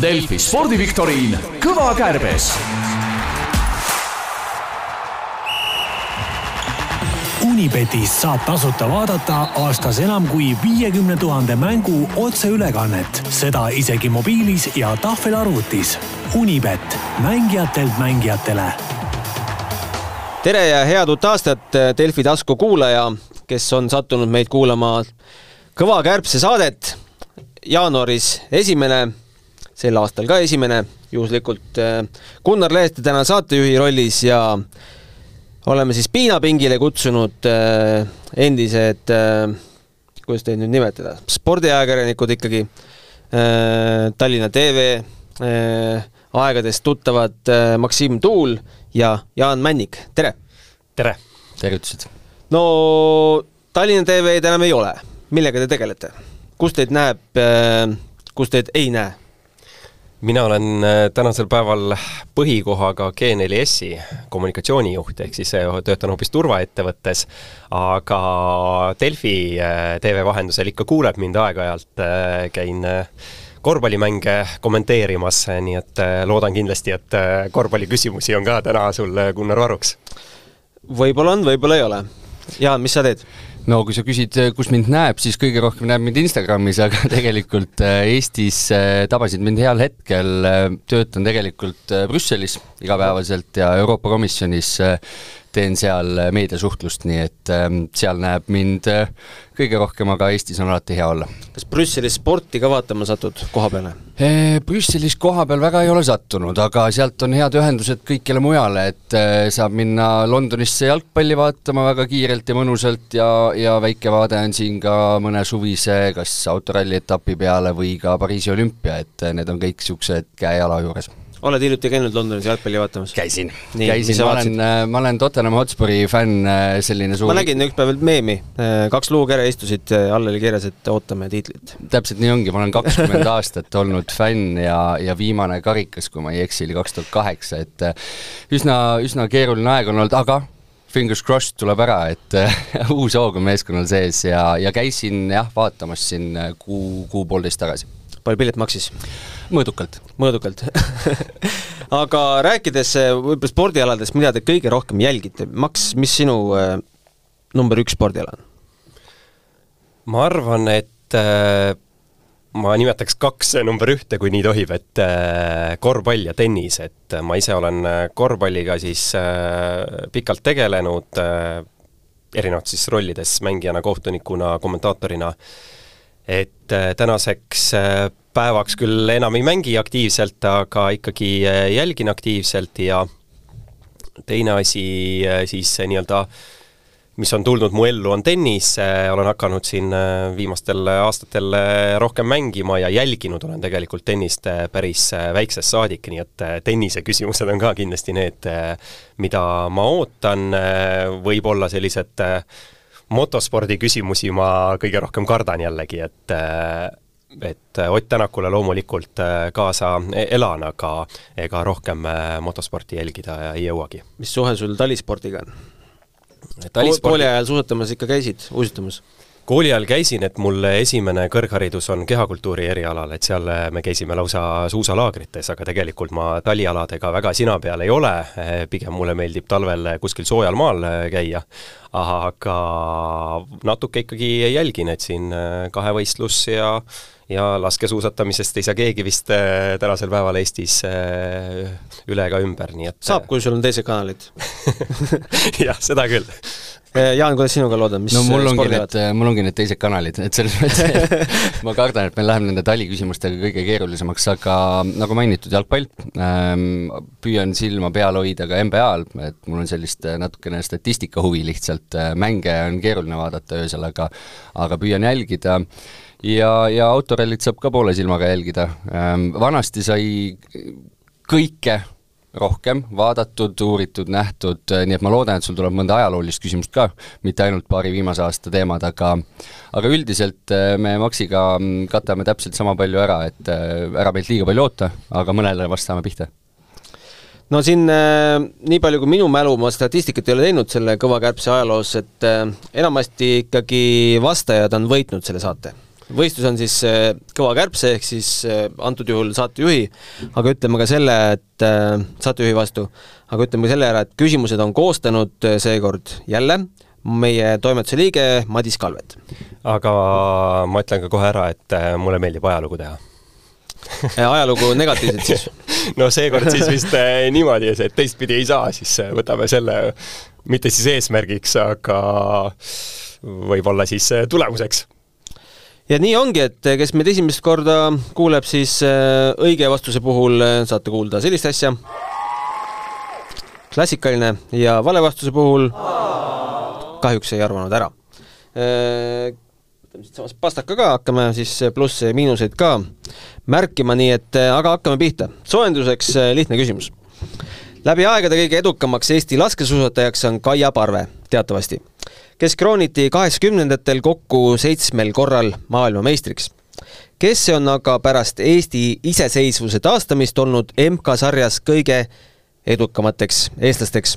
Delfi spordiviktoriin Kõva kärbes Unibetis saab tasuta vaadata aastas enam kui viiekümne tuhande mängu otseülekannet, seda isegi mobiilis ja tahvelarvutis. Unibet, mängijatelt mängijatele. tere ja head uut aastat, Delfi tasku kuulaja, kes on sattunud meid kuulama Kõva kärbse saadet. jaanuaris esimene, sel aastal ka esimene, juhuslikult Gunnar Leeste täna saatejuhi rollis ja oleme siis piinapingile kutsunud äh, endised äh,, kuidas teid nüüd nimetada, spordiajakirjanikud ikkagi äh,, Tallinna TV aegadest tuttavad Maksim Tuul ja Jaan Männik, tere! tere! tervitused! no Tallinna TV-d enam ei ole, millega te tegelete? kus teid näeb kus teid ei näe? Mina olen tänasel päeval põhikohaga G4S-i kommunikatsioonijuht, ehk siis töötan hoopis turvaettevõttes, aga Delfi tv vahendusel ikka kuuleb mind aeg-ajalt, käin korvpallimänge kommenteerimas, nii et loodan kindlasti, et korvpalliküsimusi on ka täna sul, Gunnar, varuks. võib-olla on, võib-olla ei ole. Jaan, mis sa teed? No kui sa küsid, kus mind näeb, siis kõige rohkem näeb mind Instagramis, aga tegelikult Eestis tabasid mind heal hetkel, töötan tegelikult Brüsselis igapäevaselt ja Euroopa Komisjonis teen seal meediasuhtlust, nii et seal näeb mind kõige rohkem, aga Eestis on alati hea olla. kas Brüsselis sporti ka vaatama satud koha peale? Brüsselis koha peal väga ei ole sattunud, aga sealt on head ühendused kõikjale mujale, et saab minna Londonisse jalgpalli vaatama väga kiirelt ja mõnusalt ja, ja väike vaade on siin ka mõne suvise kas autoralli etapi peale või ka Pariisi olümpia, et need on kõik niisugused käe-jala juures oled hiljuti käinud Londonis jalgpalli vaatamas? käisin, käisin, ma olen, ma olen Tottenham Hotspuri fänn, selline suur ma nägin üks päev meemi, kaks luukere istusid, all oli kirjas, et ootame tiitlit. täpselt nii ongi, ma olen kakskümmend aastat olnud fänn ja, ja viimane karikas, kui ma ei eksi, oli kaks tuhat kaheksa, et üsna, üsna keeruline aeg on olnud, aga fingers crossed tuleb ära, et uus hoog on meeskonnal sees ja, ja käisin jah, vaatamas siin kuu, kuu-poolteist tagasi. Palju pilet maksis? mõõdukalt. mõõdukalt aga rääkides võib-olla spordialadest, mida te kõige rohkem jälgite, Max, mis sinu äh, number üks spordiala on? ma arvan, et äh, ma nimetaks kaks number ühte, kui nii tohib, et äh, korvpall ja tennis, et ma ise olen korvpalliga siis äh, pikalt tegelenud äh, erinevates rollides, mängijana, kohtunikuna, kommentaatorina, et äh, tänaseks äh, päevaks küll enam ei mängi aktiivselt, aga ikkagi äh, jälgin aktiivselt ja teine asi äh, siis nii-öelda mis on tulnud mu ellu, on tennis, olen hakanud siin äh, viimastel aastatel rohkem mängima ja jälginud olen tegelikult tennist päris väiksest saadik, nii et tennise küsimused on ka kindlasti need, mida ma ootan, võib-olla sellised motospordi küsimusi ma kõige rohkem kardan jällegi, et et Ott Tänakule loomulikult äh, kaasa e-, elan, aga ega rohkem äh, motosporti jälgida ei jõuagi. mis suhe sul talispordiga on? kooli ajal suusatamas ikka käisid, uisutamas? Kooli ajal käisin, et mul esimene kõrgharidus on kehakultuuri erialal, et seal me käisime lausa suusalaagrites, aga tegelikult ma talialadega väga sina peal ei ole, pigem mulle meeldib talvel kuskil soojal maal käia, aga natuke ikkagi jälgin, et siin kahevõistlus ja ja laskesuusatamisest ei saa keegi vist tänasel päeval Eestis üle ega ümber, nii et saab, kui sul on teised kanalid. Jah, seda küll Jaan, kuidas sinuga lood on, mis no mul ongi need, mul ongi need teised kanalid, et selles mõttes ma kardan, et meil läheb nende taliküsimustega kõige keerulisemaks, aga nagu mainitud, jalgpall ähm,, püüan silma peal hoida ka NBA-l, et mul on sellist natukene statistika huvi lihtsalt, mänge on keeruline vaadata öösel, aga aga püüan jälgida. Ja, ja autorallit saab ka poole silmaga jälgida. Ähm, vanasti sai kõike rohkem vaadatud, uuritud, nähtud, äh, nii et ma loodan, et sul tuleb mõnda ajaloolist küsimust ka, mitte ainult paari viimase aasta teemad, aga aga üldiselt äh, me Maxiga mm, katame täpselt sama palju ära, et äh, ära meilt liiga palju oota, aga mõnele vastame pihta. No siin äh, nii palju, kui minu mälu, ma statistikat ei ole teinud selle Kõva kärbse ajaloos, et äh, enamasti ikkagi vastajad on võitnud selle saate võistlus on siis äh, kõva kärbse ehk siis äh, antud juhul saatejuhi, aga ütleme ka selle, et äh, saatejuhi vastu, aga ütleme ka selle ära, et küsimused on koostanud seekord jälle meie toimetuse liige Madis Kalvet. aga ma ütlen ka kohe ära, et mulle meeldib ajalugu teha ajalugu negatiivselt siis? no seekord siis vist niimoodi, et teistpidi ei saa, siis võtame selle mitte siis eesmärgiks, aga võib-olla siis tulemuseks. Ja nii ongi, et kes meid esimest korda kuuleb, siis äh, õige vastuse puhul äh, saate kuulda sellist asja. klassikaline ja vale vastuse puhul kahjuks ei arvanud ära. võtame siitsamast pastaka ka, hakkame siis plusse ja miinuseid ka märkima, nii et aga hakkame pihta. soojenduseks lihtne küsimus. läbi aegade kõige edukamaks Eesti laskesuusatajaks on Kaia Parve, teatavasti, kes krooniti kaheksakümnendatel kokku seitsmel korral maailmameistriks. Kes on aga pärast Eesti iseseisvuse taastamist olnud MK-sarjas kõige edukamateks eestlasteks,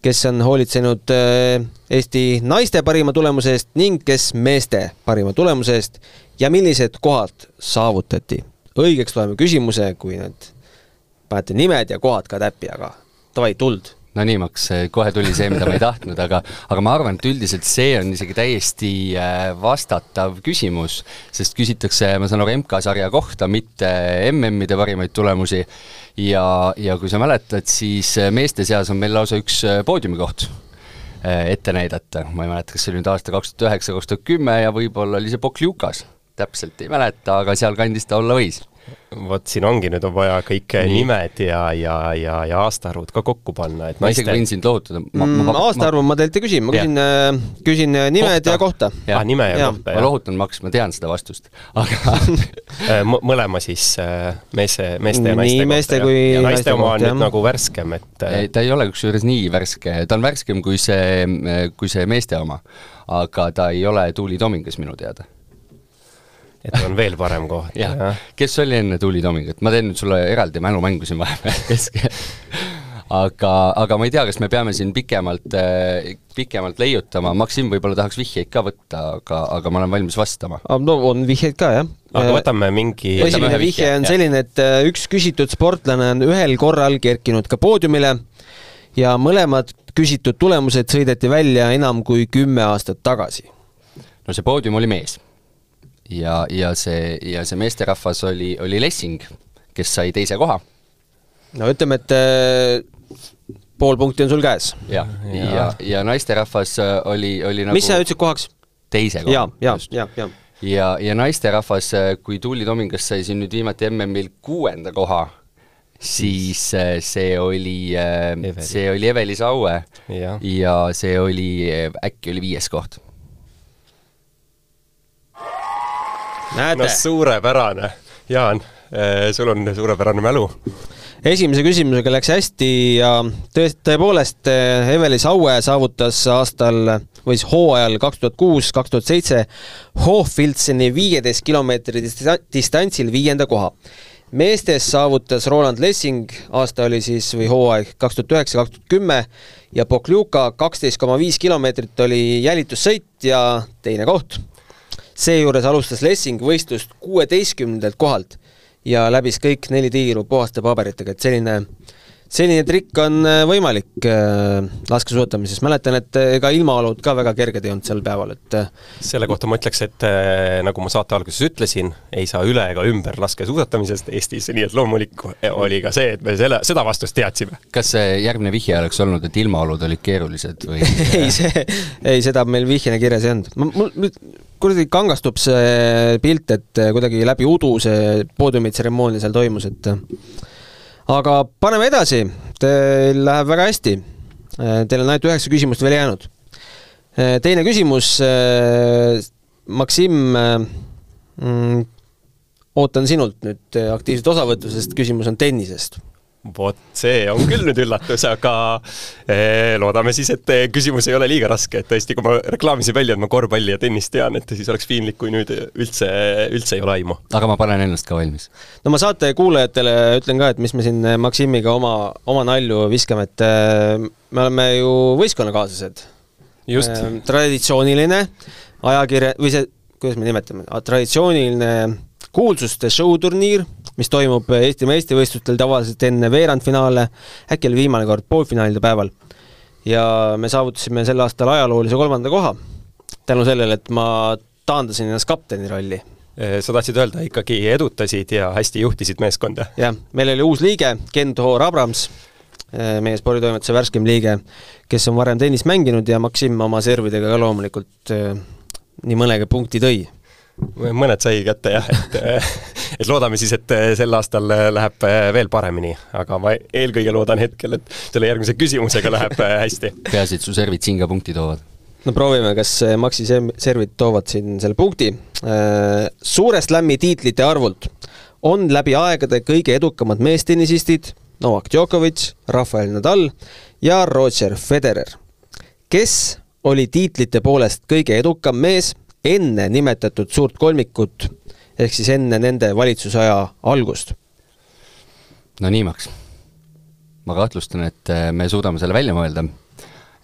kes on hoolitsenud äh, Eesti naiste parima tulemuse eest ning kes meeste parima tulemuse eest? Ja millised kohad saavutati. õigeks loeme küsimuse, kui need panete nimed ja kohad ka täppi, aga davai, tuld no nii, Max, kohe tuli see, mida ma ei tahtnud, aga, aga ma arvan, et üldiselt see on isegi täiesti äh, vastatav küsimus, sest küsitakse, ma saan aru, MK-sarja kohta, mitte MM-ide parimaid tulemusi. ja, ja kui sa mäletad, siis äh, meeste seas on meil lausa üks äh, poodiumikoht ette näidata, ma ei mäleta, kas see oli nüüd aasta kaks tuhat üheksa, kaks tuhat kümme ja võib-olla oli see Pokljukas, täpselt ei mäleta, aga sealkandis ta olla võis vot siin ongi, nüüd on vaja kõik Nii. nimed ja, ja, ja, ja aastaarvud ka kokku panna, et ma isegi võin sind lohutada. Mm, aastaarvu ma teilt ei küsi, ma küsin, äh, küsin äh, nimed kohta. ja kohta. ah, nime ja, ja. kohta, jah. ma lohutan, Max, ma tean seda vastust, aga äh, mõlema siis meeste, meeste ja naiste nii meeste kui ja naiste oma on nüüd nagu värskem, et ei, ta ei ole kusjuures nii värske, ta on värskem kui see, kui see meeste oma. aga ta ei ole Tuuli Tomingas minu teada et on veel parem koht. jah, kes oli enne Tuuli Tomingut, ma teen nüüd sulle eraldi mälumängu siin vahepeal keskel aga, aga ma ei tea, kas me peame siin pikemalt, äh, pikemalt leiutama, Maksim võib-olla tahaks vihjeid ka võtta, aga, aga ma olen valmis vastama. no on vihjeid ka, jah. aga võtame mingi esimene vihje on ja. selline, et äh, üks küsitud sportlane on ühel korral kerkinud ka poodiumile ja mõlemad küsitud tulemused sõideti välja enam kui kümme aastat tagasi. no see poodium oli mees ja, ja see, ja see meesterahvas oli, oli Lessing, kes sai teise koha. no ütleme, et äh, pool punkti on sul käes. ja, ja, ja, ja naisterahvas äh, oli, oli nagu mis sa ütlesid kohaks? teise koha. ja, ja, ja, ja ja, ja naisterahvas, äh, kui Tuuli Tomingas sai siin nüüd viimati MM-il kuuenda koha, siis see oli, see oli Eveli Saue ja. ja see oli, äkki oli viies koht no suurepärane, Jaan, eh, sul on suurepärane mälu. esimese küsimusega läks hästi ja tõest-, tõepoolest eh, Eveli Saue saavutas aastal või siis hooajal kaks tuhat kuus, kaks tuhat seitse Hochfilzeni viieteist kilomeetri distantsil viienda koha. meestes saavutas Roland Lessing, aasta oli siis, või hooaeg kaks tuhat üheksa, kaks tuhat kümme, ja Pokljuka kaksteist koma viis kilomeetrit oli jälitussõit ja teine koht seejuures alustas Lessing võistlust kuueteistkümnendalt kohalt ja läbis kõik neli tiiru puhaste paberitega, et selline selline trikk on äh, võimalik äh, laskesuusatamises, mäletan, et äh, ega ilmaolud ka väga kerged ei olnud sel päeval, et selle kohta ma ütleks, et nagu ma saate alguses ütlesin, ei saa üle ega ümber laskesuusatamisest Eestis, nii et loomulik oli ka see, et me selle, seda vastust teadsime. kas see järgmine vihje oleks olnud, et ilmaolud olid keerulised või ei, see, ei, seda meil vihjena kirjas ei olnud. mul kuradi kangastub see pilt, et kuidagi läbi udu see poodiumitseremoonia seal toimus, et aga paneme edasi, teil läheb väga hästi. Teil on ainult üheksa küsimust veel jäänud. teine küsimus, Maksim, mm, ootan sinult nüüd aktiivset osavõttu, sest küsimus on tennisest vot see on küll nüüd üllatus, aga eh, loodame siis, et eh, küsimus ei ole liiga raske, et tõesti, kui ma reklaamisin välja, et ma korvpalli ja tennist tean, et siis oleks piinlik, kui nüüd üldse, üldse ei ole aimu. aga ma panen ennast ka valmis. no ma saate kuulajatele ütlen ka, et mis me siin Maksimiga oma, oma nalju viskame, et eh, me oleme ju võistkonnakaaslased. just. traditsiooniline ajakirja, või see kuidas me nimetame, traditsiooniline kuulsuste show-turniir, mis toimub Eesti meistrivõistlustel tavaliselt enne veerandfinaale, äkki oli viimane kord poolfinaalide päeval. ja me saavutasime sel aastal ajaloolise kolmanda koha tänu sellele, et ma taandasin ennast kapteni rolli sa tahtsid öelda, ikkagi edutasid ja hästi juhtisid meeskonda? jah, meil oli uus liige, Ken Toor Abrams, meie sporditoimetuse värskem liige, kes on varem tennist mänginud ja Maksim oma servidega ka loomulikult nii mõnegi punkti tõi mõned sai kätte jah, et et loodame siis, et sel aastal läheb veel paremini, aga ma eelkõige loodan hetkel, et selle järgmise küsimusega läheb hästi. peaasi, et su servid siin ka punkti toovad. no proovime, kas Maxi servid toovad siin selle punkti. Suure slam'i tiitlite arvult on läbi aegade kõige edukamad meestennisistid Novak Djokovic, Rafael Nadal ja Roger Federer. kes oli tiitlite poolest kõige edukam mees enne nimetatud suurt kolmikut, ehk siis enne nende valitsusaja algust? no nii, Max. ma kahtlustan, et äh, me suudame selle välja mõelda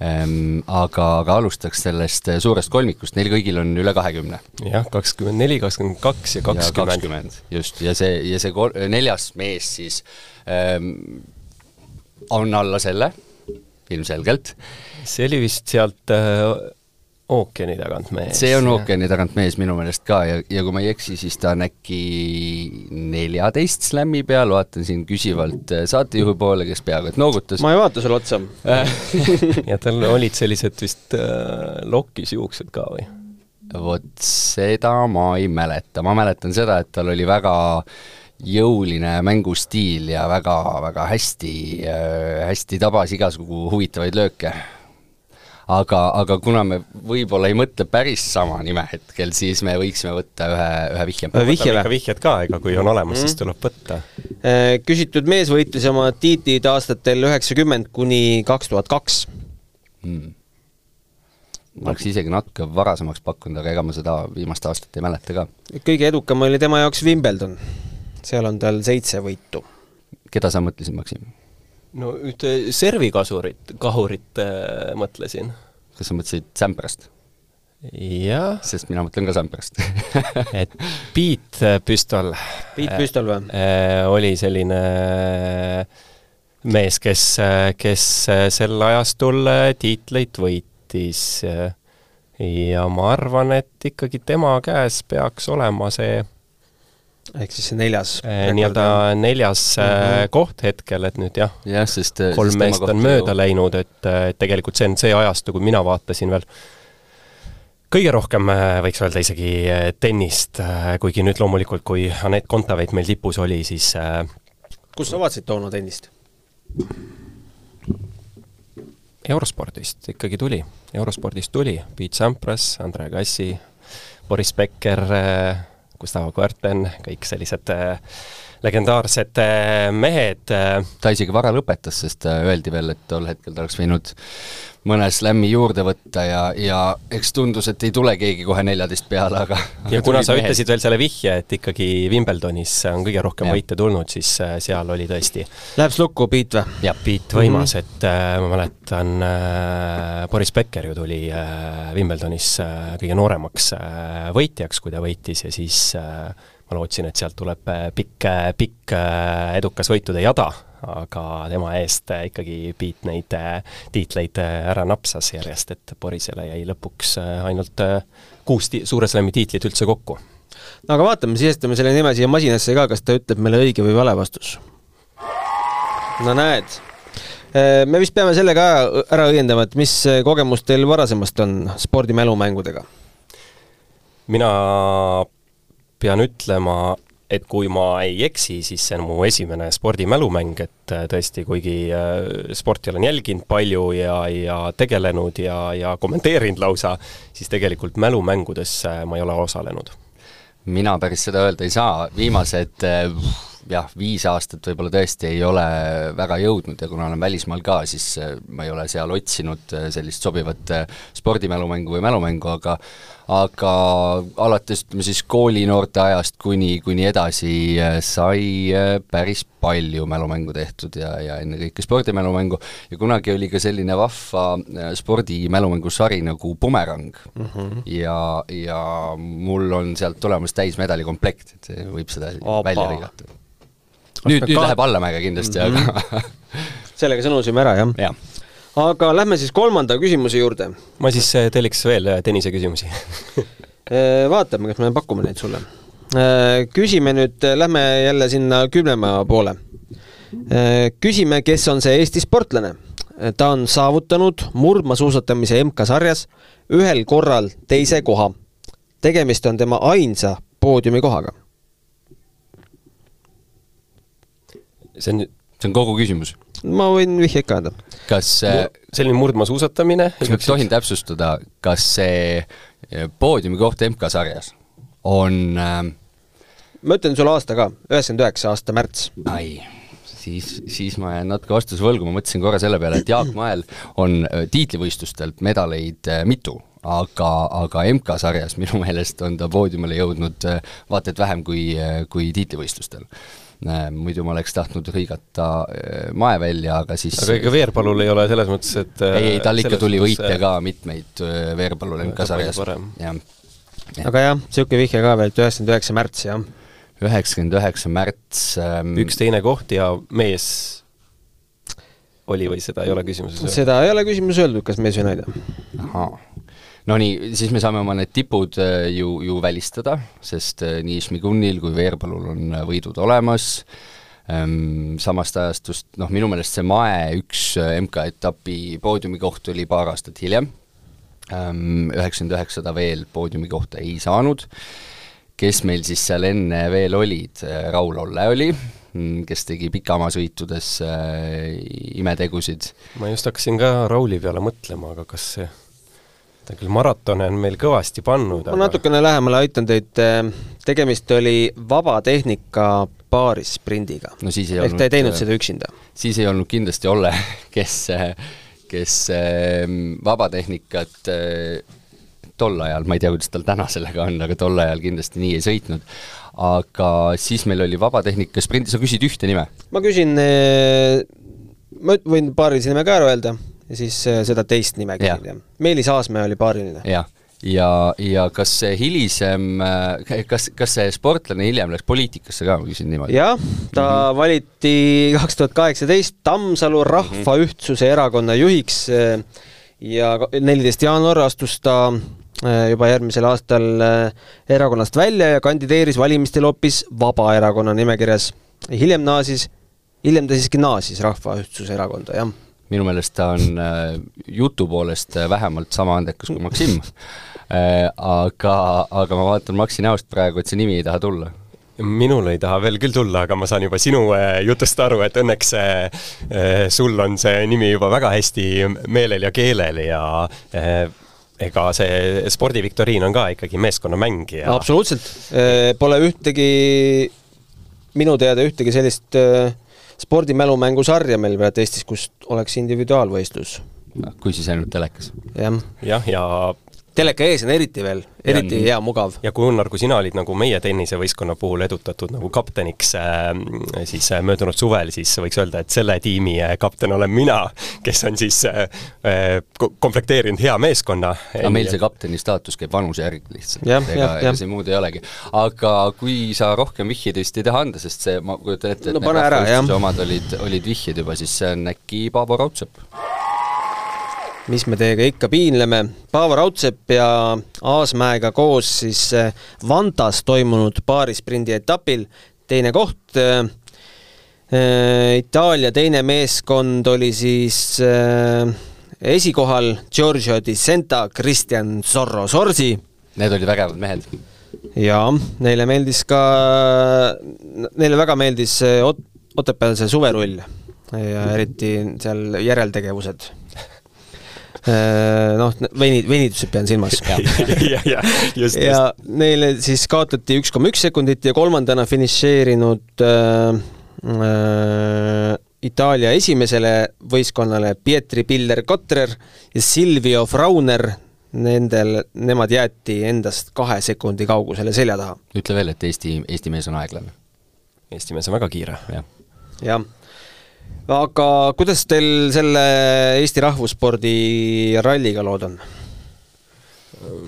ehm,. aga, aga alustaks sellest äh, suurest kolmikust, neil kõigil on üle kahekümne. jah, kakskümmend neli, kakskümmend kaks ja kakskümmend. just, ja see, ja see kol-, neljas mees siis ähm, on alla selle, ilmselgelt. see oli vist sealt äh, ookeani tagant mees. see on ookeani tagant mees minu meelest ka ja, ja kui ma ei eksi, siis ta on äkki neljateist slämmi peal, vaatan siin küsivalt äh, saatejuhi poole, kes peaaegu et noogutas. ma ei vaata sulle otsa ja tal olid sellised vist äh, lokis juuksed ka või? vot seda ma ei mäleta, ma mäletan seda, et tal oli väga jõuline mängustiil ja väga-väga hästi äh,, hästi tabas igasugu huvitavaid lööke aga, aga kuna me võib-olla ei mõtle päris sama nime hetkel, siis me võiksime võtta ühe, ühe vihje. vihje või? vihjed ka, ega kui on olemas mm, -hmm. siis tuleb võtta. Äh, küsitud mees võitis oma tiitlid aastatel üheksakümmend kuni kaks tuhat kaks. Hmm. ma oleks isegi natuke varasemaks pakkunud, aga ega ma seda viimast aastat ei mäleta ka. kõige edukam oli tema jaoks Wimbledon. seal on tal seitse võitu. keda sa mõtlesid, Maksim? No ühte servikasurit, kahurit äh, mõtlesin. kas sa mõtlesid Samprast? jah. sest mina mõtlen ka Samprast et Piet Püstol. Piet Püstol või äh,? oli selline mees, kes, kes sel ajastul tiitleid võitis ja ma arvan, et ikkagi tema käes peaks olema see ehk siis see neljas eh, nii-öelda neljas mm -hmm. koht hetkel, et nüüd jah, jah, sest kolm sest meest on mööda ju... läinud, et, et tegelikult see on see ajastu, kui mina vaatasin veel kõige rohkem võiks öelda isegi tennist, kuigi nüüd loomulikult, kui Anett Kontaveit meil tipus oli, siis kus sa vaatasid toona tennist? eurospordist ikkagi tuli, eurospordist tuli, Pete Sampras, Andre Gassi, Boris Becker, Gustavo Kuerten, kõik sellised äh, legendaarsed äh, mehed. Äh. ta isegi vara lõpetas, sest öeldi veel, et tol hetkel ta oleks võinud mõne slämmi juurde võtta ja, ja eks tundus, et ei tule keegi kohe neljateist peale, aga ja kuna sa mehed. ütlesid veel selle vihje, et ikkagi Wimbledonis on kõige rohkem ja. võite tulnud, siis seal oli tõesti Läheb lukku Piet või? jah, Piet võimas mm, -hmm. et äh, ma mäletan äh,, Boris Becker ju tuli äh, Wimbledonis äh, kõige nooremaks äh, võitjaks, kui ta võitis ja siis äh, ma lootsin, et sealt tuleb äh, pikk, pikk edukas võitude jada aga tema eest ikkagi Piet neid äh, tiitleid äh, ära napsas järjest, et Borisele jäi lõpuks äh, ainult kuus ti-, Suure Slami tiitlit üldse kokku. no aga vaatame, sisestame selle nime siia masinasse ka, kas ta ütleb meile õige või vale vastus. no näed, me vist peame selle ka ära õiendama, et mis kogemus teil varasemast on spordimälumängudega? mina pean ütlema, et kui ma ei eksi, siis see on mu esimene spordimälumäng, et äh, tõesti, kuigi äh, sporti olen jälginud palju ja, ja tegelenud ja, ja kommenteerinud lausa, siis tegelikult mälumängudes ma ei ole osalenud. mina päris seda öelda ei saa, viimased äh, jah, viis aastat võib-olla tõesti ei ole väga jõudnud ja kuna olen välismaal ka, siis äh, ma ei ole seal otsinud äh, sellist sobivat äh, spordimälumängu või mälumängu, aga aga alates ütleme siis koolinoorte ajast kuni, kuni edasi sai päris palju mälumängu tehtud ja, ja ennekõike spordimälumängu ja kunagi oli ka selline vahva spordimälumängusari nagu Bumerang mm. -hmm. ja, ja mul on sealt tulemas täismedalikomplekt, et võib seda Opa. välja lõigata nüüd, nüüd läheb allamäge kindlasti mm, -hmm. aga sellega sõnusime ära, jah ja.? Aga lähme siis kolmanda küsimuse juurde. ma siis äh, telliks veel äh, Tõnise küsimusi äh, vaatame, kas me pakume neid sulle. Küsime nüüd, lähme jälle sinna kümnemaa poole. Küsime, kes on see Eesti sportlane. ta on saavutanud murdmaasuusatamise MK-sarjas ühel korral teise koha. tegemist on tema ainsa poodiumikohaga see on, see on kogu küsimus? ma võin vihje ikka anda. kas äh, selline murdmaasuusatamine kas ma tohin täpsustada, kas see äh, poodiumi koht MK-sarjas on äh, ma ütlen sulle aasta ka, üheksakümmend üheksa aasta märts. ai, siis, siis ma jään natuke vastuse võlgu, ma mõtlesin korra selle peale, et Jaak Mael on äh, tiitlivõistlustelt medaleid mitu, aga, aga MK-sarjas minu meelest on ta poodiumile jõudnud vaata et vähem kui, kui tiitlivõistlustel muidu ma oleks tahtnud hõigata äh, Mae välja, aga siis aga ega Veerpalul ei ole selles mõttes, et ei, ei tal ikka tuli võite ka mitmeid äh, Veerpalul MK-sarjas, jah. aga jah, niisugune vihje ka veel, et üheksakümmend üheksa märts, jah. üheksakümmend üheksa märts ähm... üks teine koht ja mees oli või seda ei ole küsimuses öeldud? seda ei ole küsimuses öeldud, kas mees või naine. ahaa no nii, siis me saame oma need tipud äh, ju, ju välistada, sest äh, nii Šmigunil kui Veerpalul on äh, võidud olemas, ehm, samast ajastust, noh, minu meelest see Mae üks MK-etapi poodiumi koht oli paar aastat hiljem, ehm, üheksakümmend üheksa ta veel poodiumi kohta ei saanud, kes meil siis seal enne veel olid, Raul Olle oli, mm, kes tegi pikamaasõitudes äh, imetegusid. ma just hakkasin ka Rauli peale mõtlema, aga kas see ta küll maratone on meil kõvasti pannud, ma aga... natukene lähemale aitan teid, äh, tegemist oli vabatehnika paarisprindiga no,. ehk ta ei teinud äh, seda üksinda? siis ei olnud kindlasti Olle, kes, kes ähm, vabatehnikat äh, tol ajal, ma ei tea, kuidas tal täna sellega on, aga tol ajal kindlasti nii ei sõitnud. aga siis meil oli vabatehnika sprint, sa küsid ühte nime? ma küsin, ma võin paarilise nime ka ära öelda ja siis äh, seda teist nime küsin, jah. Meelis Aasmäe oli paariline. jah, ja, ja kas see hilisem, äh, kas, kas see sportlane hiljem läks poliitikasse ka, ma küsin niimoodi? jah, ta mm -hmm. valiti kaks tuhat kaheksateist Tammsalu Rahva mm -hmm. Erakonna juhiks äh, ja neliteist jaanuar astus ta juba järgmisel aastal erakonnast välja ja kandideeris valimistel hoopis Vabaerakonna nimekirjas. hiljem naasis, hiljem ta siiski naasis Rahva Ühtsuse Erakonda, jah minu meelest ta on äh, jutu poolest äh, vähemalt sama andekas kui Maksim äh,. aga, aga ma vaatan Maksi näost praegu, et see nimi ei taha tulla minul ei taha veel küll tulla, aga ma saan juba sinu jutust aru, et õnneks sul on see nimi juba väga hästi meelel ja keelel ja ega see spordiviktoriin on ka ikkagi meeskonnamäng ja absoluutselt, pole ühtegi, minu teada ühtegi sellist äh, spordimälumängusarja meil praegu Eestis, kus oleks individuaalvõistlus. kui siis ainult telekas. jah. jah, ja teleka ees on eriti veel, eriti ja, hea, mugav. ja Gunnar, kui sina olid nagu meie tennisevõistkonna puhul edutatud nagu kapteniks äh, siis äh, möödunud suvel, siis võiks öelda, et selle tiimi äh, kapten olen mina, kes on siis äh, äh komplekteerinud hea meeskonna. aga meil see kapteni staatus käib vanuse järgi lihtsalt, ega, ega see muud ei olegi. aga kui sa rohkem vihjeid vist ei taha anda, sest see, ma kujutan ette, et no, need rahvusvõistluse omad olid, olid vihjed juba, siis see on äkki Paavo Raudsepp mis me teiega ikka piinleme. Paavo Raudsepp ja Aasmäega koos siis eh, Vantas toimunud paarisprindi etapil teine koht. Eh, eh, Itaalia teine meeskond oli siis esikohal Giorgio Di Senta, Kristjan Zorro Sorsi. Need olid vägevad mehed. jaa, neile meeldis ka, neile väga meeldis Ot-, Otepääl see suverull ja eriti seal järeltegevused noh, veni-, venitused pean silmas. ja, ja just, ja just. neile siis kaotati üks koma üks sekundit ja kolmandana finišeerinud äh, äh, Itaalia esimesele võistkonnale Pietri Piller-Kotrer ja Silvio Frauner, nendel, nemad jäeti endast kahe sekundi kaugusele selja taha. ütle veel, et Eesti, Eesti mees on aeglane. Eesti mees on väga kiire ja.. jah aga kuidas teil selle Eesti rahvusspordi ralliga lood on?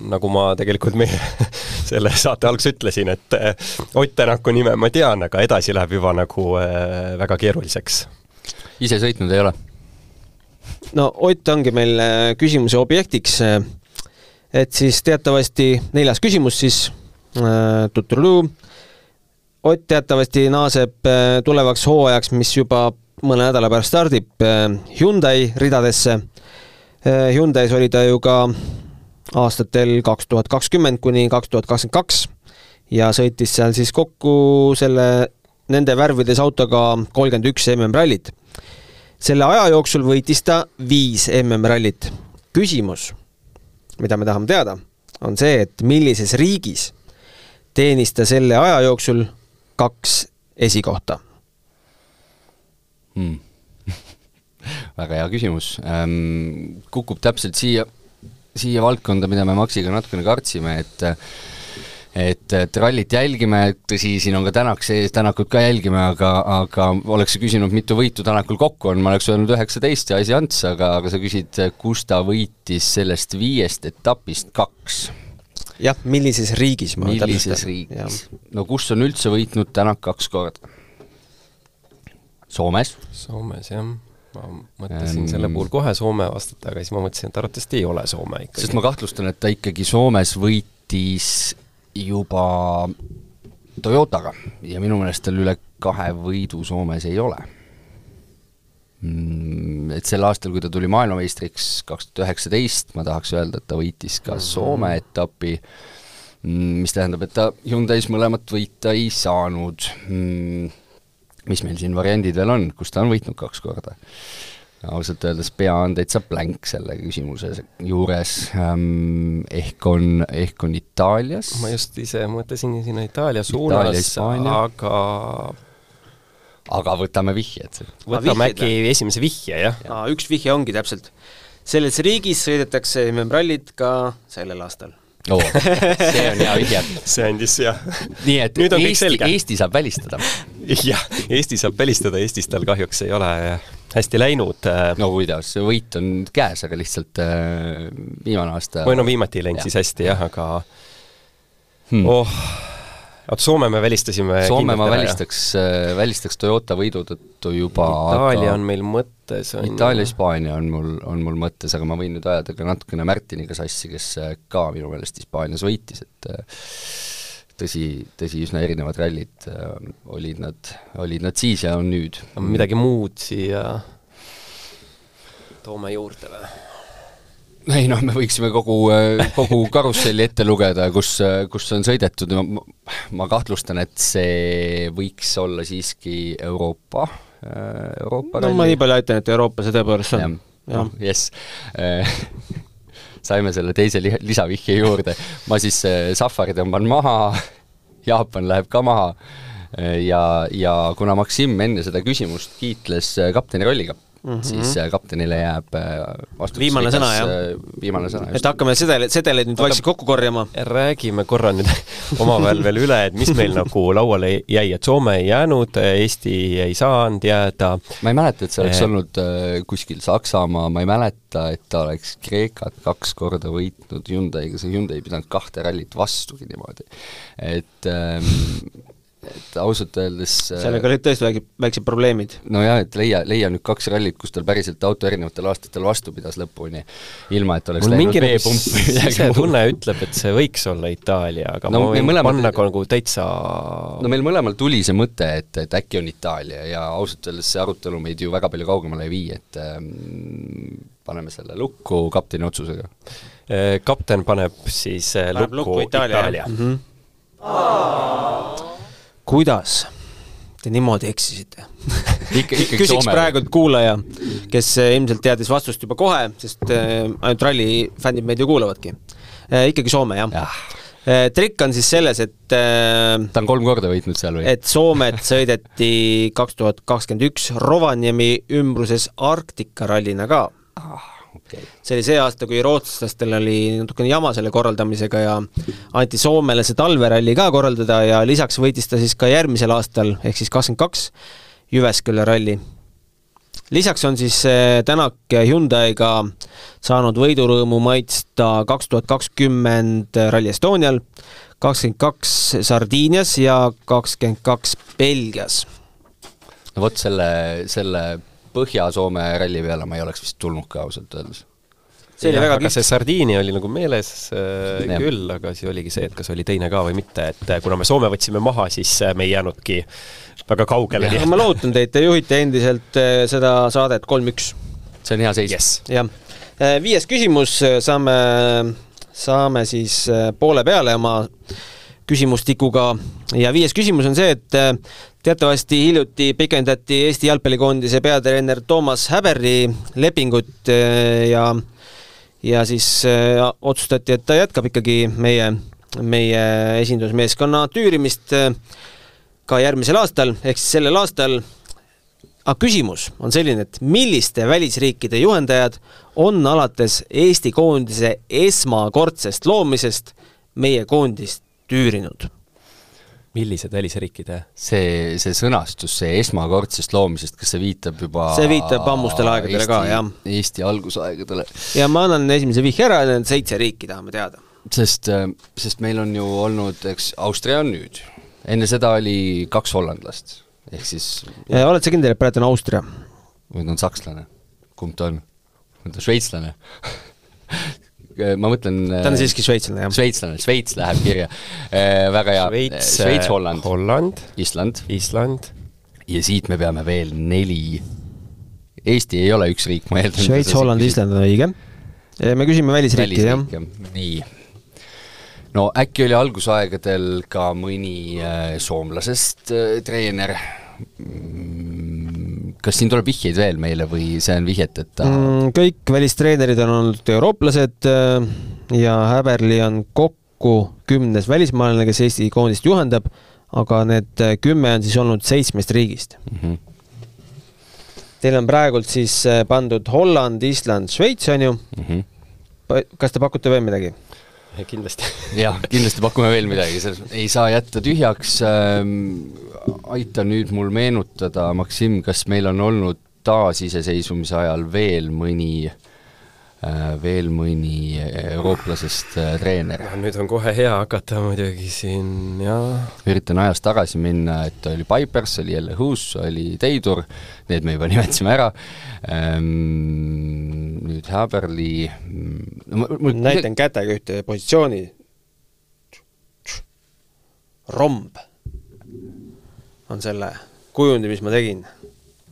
nagu ma tegelikult meie selle saate alguses ütlesin, et eh, Ott Tänaku nime ma tean, aga edasi läheb juba nagu äh, väga keeruliseks. ise sõitnud ei ole? no Ott ongi meil eh, küsimuse objektiks. et siis teatavasti neljas küsimus siis äh,, Ott teatavasti naaseb tulevaks hooajaks, mis juba mõne nädala pärast stardib äh, Hyundai ridadesse. Äh, Hyundai's oli ta ju ka aastatel kaks tuhat kakskümmend kuni kaks tuhat kakskümmend kaks ja sõitis seal siis kokku selle, nende värvides autoga kolmkümmend üks MM-rallit. selle aja jooksul võitis ta viis MM-rallit. küsimus, mida me tahame teada, on see, et millises riigis teenis ta selle aja jooksul kaks esikohta hmm. väga hea küsimus ähm,. kukub täpselt siia, siia valdkonda, mida me Maxiga natukene kartsime, et et, et rallit jälgime, tõsi, siin on ka Tänak sees, Tänakut ka jälgime, aga, aga oleks sa küsinud, mitu võitu Tänakul kokku on, ma oleks öelnud üheksateist ja asi ants, aga, aga sa küsid, kus ta võitis sellest viiest etapist kaks jah, millises riigis ma millises riigis? no kus on üldse võitnud Tänak kaks korda? Soomes. Soomes, jah. ma mõtlesin ähm, selle puhul kohe Soome vastata, aga siis ma mõtlesin, et arvatavasti ei ole Soome ikkagi. sest ma kahtlustan, et ta ikkagi Soomes võitis juba Toyotaga ja minu meelest tal üle kahe võidu Soomes ei ole mm, et sel aastal, kui ta tuli maailmameistriks kaks tuhat üheksateist, ma tahaks öelda, et ta võitis ka mhm. Soome etapi, mm, mis tähendab, et ta Hyundai's mõlemat võita ei saanud mm, mis meil siin variandid veel on, kus ta on võitnud kaks korda? ausalt öeldes pea on täitsa blank selle küsimuse juures ähm,, ehk on, ehk on Itaalias. ma just ise mõtlesin sinna Itaalia suunas, aga aga võtame vihjed. võtame äkki esimese vihje, jah ja,. üks vihje ongi täpselt. selles riigis sõidetakse MM-rallit ka sellel aastal oo, see on hea vihje. see andis jah. nii et Nüüd Eesti, Eesti saab välistada. jah, Eesti saab välistada, Eestis tal kahjuks ei ole hästi läinud. Äh. no kuidas, võit on käes, aga lihtsalt äh, viimane aasta või no viimati ei läinud ja. siis hästi jah, aga hmm. oh oot, Soome me välistasime Soome ma välistaks, äh, välistaks Toyota võidu tõttu juba Itaalia on meil mõttes, on Itaalia, Hispaania on mul, on mul mõttes, aga ma võin nüüd ajada ka natukene Märtiniga sassi, kes äh, ka minu meelest Hispaanias võitis, et äh, tõsi, tõsi, üsna erinevad rallid olid nad, olid nad siis ja on nüüd. midagi muud siia toome juurde või? Ei noh, me võiksime kogu, kogu karusselli ette lugeda, kus, kus on sõidetud, ma, kahtlustan, et see võiks olla siiski Euroopa, Euroopa no ralli. ma nii palju aitan, et Euroopa see tõepoolest on. noh, jess saime selle teise li-, lisavihje juurde. ma siis Safari tõmban maha, Jaapan läheb ka maha ja, ja kuna Maksim enne seda küsimust kiitles kapteni rolliga mm, -hmm. siis äh, kaptenile jääb äh, viimane sõna, jah? Äh, viimane sõna, et hakkame sedeleid, sedeleid nüüd vaikselt kokku korjama. räägime korra nüüd omavahel veel üle, et mis meil nagu lauale jäi, et Soome ei jäänud, Eesti ei saanud jääda. ma ei mäleta, et see oleks olnud kuskil Saksamaa, ma ei mäleta, et ta oleks Kreekat kaks korda võitnud Hyundai'ga, see Hyundai ei pidanud kahte rallit vastugi niimoodi. et ähm, et ausalt öeldes äh, sellega olid tõesti väike, väiksed probleemid? nojah, et leia, leia nüüd kaks rallit, kus tal päriselt auto erinevatel aastatel vastu pidas lõpuni, ilma et oleks Mul läinud B-pump või midagi muud. tunne ütleb, et see võiks olla Itaalia, aga no, ma võin mõlemad... panna nagu täitsa no meil mõlemal tuli see mõte, et, et äkki on Itaalia ja ausalt öeldes see arutelu meid ju väga palju kaugemale ei vii, et ähm, paneme selle lukku kapteni otsusega. Äh, kapten paneb siis äh, paneb lukku, lukku Itaalia, Itaalia.. Mm -hmm kuidas te niimoodi eksisite ikkagi küsiks Soome. praegult kuulaja, kes äh, ilmselt teadis vastust juba kohe, sest äh, ainult ralli fännid meid ju kuulavadki. ikkagi Soome, jah jah, ja.. trikk on siis selles, et äh, ta on kolm korda võitnud seal või? et Soomet sõideti kaks tuhat kakskümmend üks Rovaniemi ümbruses Arktika rallina ka. okei, see oli see aasta, kui rootslastel oli natukene jama selle korraldamisega ja anti Soomele see talveralli ka korraldada ja lisaks võitis ta siis ka järgmisel aastal ehk siis kakskümmend kaks Jyväskylä ralli. lisaks on siis eh, Tänak Hyundai'ga saanud võidurõõmu maitsta kaks tuhat kakskümmend Rally Estonial, kakskümmend kaks Sardiinias ja kakskümmend kaks Belgias no vot selle, selle Põhja-Soome ralli peale ma ei oleks vist tulnud ka ausalt öeldes. see oli väga aga see Sardiini oli nagu meeles äh, Jah. küll, aga siis oligi see, et kas oli teine ka või mitte, et äh, kuna me Soome võtsime maha, siis äh, me ei jäänudki väga kaugele, ma lohutan teid, te juhite endiselt eh, seda saadet kolm-üks see on hea seis yes.. jah, viies küsimus, saame, saame siis äh, poole peale oma küsimustikuga ja viies küsimus on see, et äh, teatavasti hiljuti pikendati Eesti jalgpallikoondise peatreener Toomas Häberli lepingut äh, ja ja siis äh, otsustati, et ta jätkab ikkagi meie, meie esindusmeeskonna tüürimist äh, ka järgmisel aastal, ehk siis sellel aastal aga küsimus on selline, et milliste välisriikide juhendajad on alates Eesti koondise esmakordsest loomisest meie koondist tüürinud? Millised välisriikide? see, see sõnastus, see esmakordsest loomisest, kas see viitab juba See viitab ammustele aegadele Eesti, ka, jah. Eesti algusaegadele, ja ma annan esimese vihje ära, need seitse riiki tahame teada. sest, sest meil on ju olnud, eks Austria on nüüd, enne seda oli kaks hollandlast, ehk siis oled sa kindel, et praegu on Austria? või ta on sakslane, kumb ta on? on ta šveitslane? ma mõtlen ta on siiski šveitslane, jah. šveitslane, Šveits läheb kirja. väga hea, Šveits, Holland, Holland, Island Island, ja siit me peame veel neli. Eesti ei ole üks riik, ma eeldan. Šveits, Holland, Island on õige. me küsime välisriiki, jah. nii. no äkki oli algusaegadel ka mõni äh, soomlasest äh, treener mm, kas siin tuleb vihjeid veel meile või see on vihjeteta mm.? kõik välistreenerid on olnud eurooplased äh, ja Häberli on kokku kümnes välismaalane, kes Eesti koondist juhendab, aga need äh, kümme on siis olnud seitsmest riigist. Mm -hmm. Teil on praegult siis äh, pandud Holland, Island, Šveits on ju. Mm -hmm. kas te pakute veel midagi? kindlasti. jah, kindlasti pakume veel midagi, selles mõttes ei saa jätta tühjaks ähm,. Aita nüüd mul meenutada, Maksim, kas meil on olnud taasiseseisvumise ajal veel mõni äh,, veel mõni eurooplasest äh, treener? nüüd on kohe hea hakata muidugi siin jah, üritan ajas tagasi minna, et oli Pipers, oli jälle Hus, oli Teidur, need me juba nimetasime ära ehm,. nüüd Häberli, no ma, ma näitan kätega ühte positsiooni. romb on selle kujundi, mis ma tegin.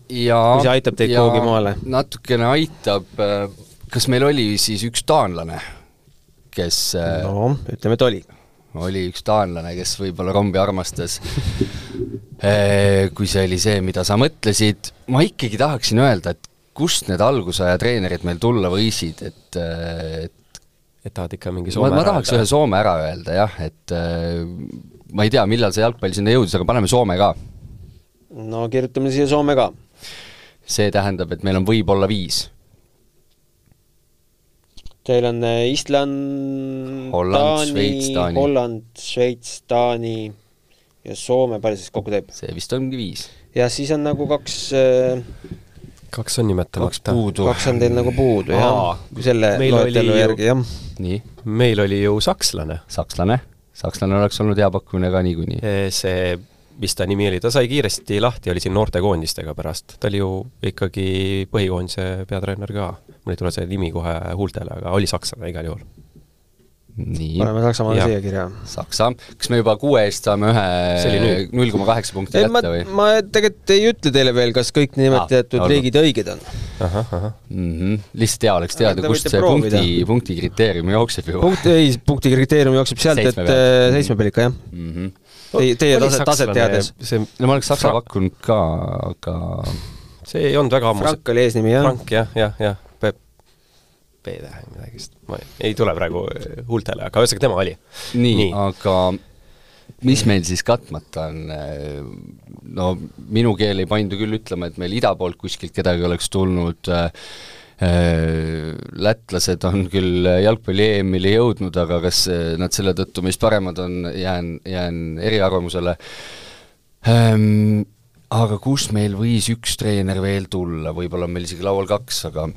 see aitab teid kuhugi maale. natukene aitab, kas meil oli siis üks taanlane, kes no. no ütleme, et oli. oli üks taanlane, kes võib-olla rombi armastas. kui see oli see, mida sa mõtlesid, ma ikkagi tahaksin öelda, et kust need algusaja treenerid meil tulla võisid, et, et et tahad ikka mingi ma, Soome ma äh, tahaks ühe Soome ära öelda jah, et äh, ma ei tea, millal see jalgpall sinna jõudis, aga paneme Soome ka. no kirjutame siia Soome ka. see tähendab, et meil on võib-olla viis. Teil on äh, Island, Holland, Šveits, Taani. Holland, Šveits, Taani ja Soome, palju siis kokku teeb? see vist ongi viis. ja siis on nagu kaks, kaks kaks on nimetamata. puudu. on teil nagu puudu jah selle loetelu järgi jah. nii, meil oli ju sakslane, sakslane, sakslane oleks olnud hea pakkumine ka niikuinii. see, mis ta nimi oli, ta sai kiiresti lahti, oli siin noortekoondistega pärast, ta oli ju ikkagi põhikoondise peatreener ka. mul ei tule see nimi kohe huultele, aga oli sakslane igal juhul. nii, paneme Saksamaale siia kirja. Saksa, kas me juba kuue eest saame ühe null koma kaheksa punkti kätte, või? ma tegelikult ei ütle teile veel, kas kõik nimetatud olgu. riigid õiged on. mm. -hmm. lihtsalt hea oleks teada, Te kust see proovida. punkti, punkti kriteerium jookseb ju punkt, ei, punkti kriteerium jookseb sealt, et Seitsme pealt. äh, jah. mm. -hmm. Teie, teie taset, taset teades. see, no ma oleks Saksa pakkunud ka, aga see ei olnud väga ammu. Frank oli eesnimi jah? Frank jah, jah, jah, P, P-tähe midagi vist, ma ei, ei tule praegu huultele, aga ühesõnaga tema oli. Nii. nii., aga mis meil siis katmata on, no minu keel ei paindu küll ütlema, et meil ida poolt kuskilt kedagi oleks tulnud, lätlased on küll jalgpalli EM-ile jõudnud, aga kas nad selle tõttu meist paremad on, jään, jään eriarvamusele. Aga kus meil võis üks treener veel tulla, võib-olla on meil isegi laual kaks, aga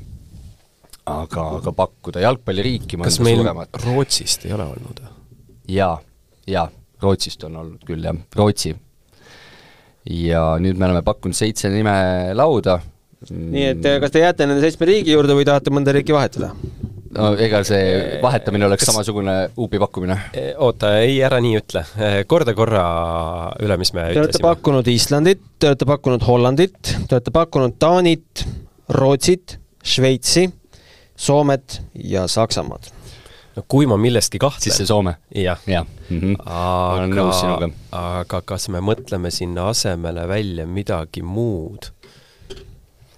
aga, aga pakkuda jalgpalliriiki kas meil suuremat. Rootsist ei ole olnud? jaa, jaa, Rootsist on olnud küll jah, Rootsi. ja nüüd me oleme pakkunud seitse nime lauda. nii et kas te jääte nende seitsme riigi juurde või tahate mõnda riiki vahetada? no ega see vahetamine oleks kas... samasugune uubi pakkumine. oota, ei, ära nii ütle. korda korra üle, mis me te ütlesime. olete pakkunud Islandit, te olete pakkunud Hollandit, te olete pakkunud Taanit, Rootsit, Šveitsi, Soomet ja Saksamaad. No kui ma millestki kahtlen siis see Soome? jah ja. mm. -hmm. olen nõus sinuga. aga kas me mõtleme sinna asemele välja midagi muud?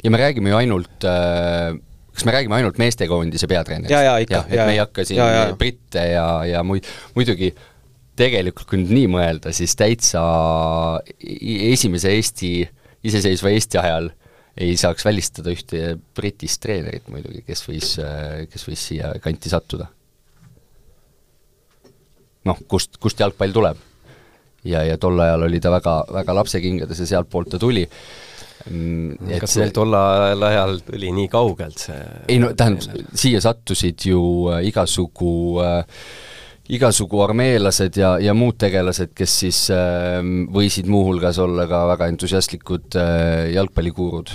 ja me räägime ju ainult äh, kas me räägime ainult meestekoondise peatreenerist? ja, ja ikka. et me ei hakka siin ja, ja. britte ja, ja muid, muidugi tegelikult kui nüüd nii mõelda, siis täitsa esimese Eesti, iseseisva Eesti ajal ei saaks välistada ühte britist treenerit muidugi, kes võis, kes võis siia kanti sattuda. Noh, kust, kust jalgpall tuleb. ja, ja tol ajal oli ta väga, väga lapsekingades ja sealtpoolt ta tuli et kas see... tollel ajal tuli nii kaugelt see ei no tähendab, siia sattusid ju äh, igasugu äh, igasugu armeelased ja, ja muud tegelased, kes siis äh, võisid muuhulgas olla ka väga entusiastlikud äh, jalgpallikuurud.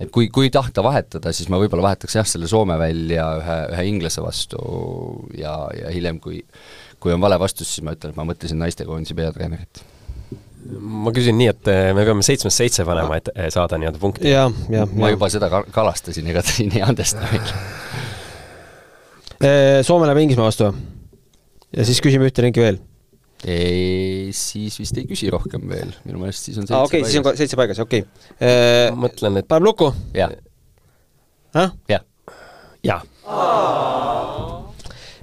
Et kui, kui tahta vahetada, siis ma võib-olla vahetaks jah, selle Soome välja ühe, ühe inglase vastu ja, ja hiljem, kui kui on vale vastus, siis ma ütlen, et ma mõtlesin naistekoondise peatreenerit ma küsin nii, et me peame seitsmest seitse panema, et saada nii-öelda punkti. jah, jah. ma juba seda ka kalastasin, ega ta siin ei andesta meile. Soome läheb Inglismaa vastu ja siis küsime ühte ringi veel. Siis vist ei küsi rohkem veel, minu meelest siis on seitse ah, okei okay,, siis on seitse paigas, okei okay.. mõtlen, et paneb lukku? jah. jah? jah. jah.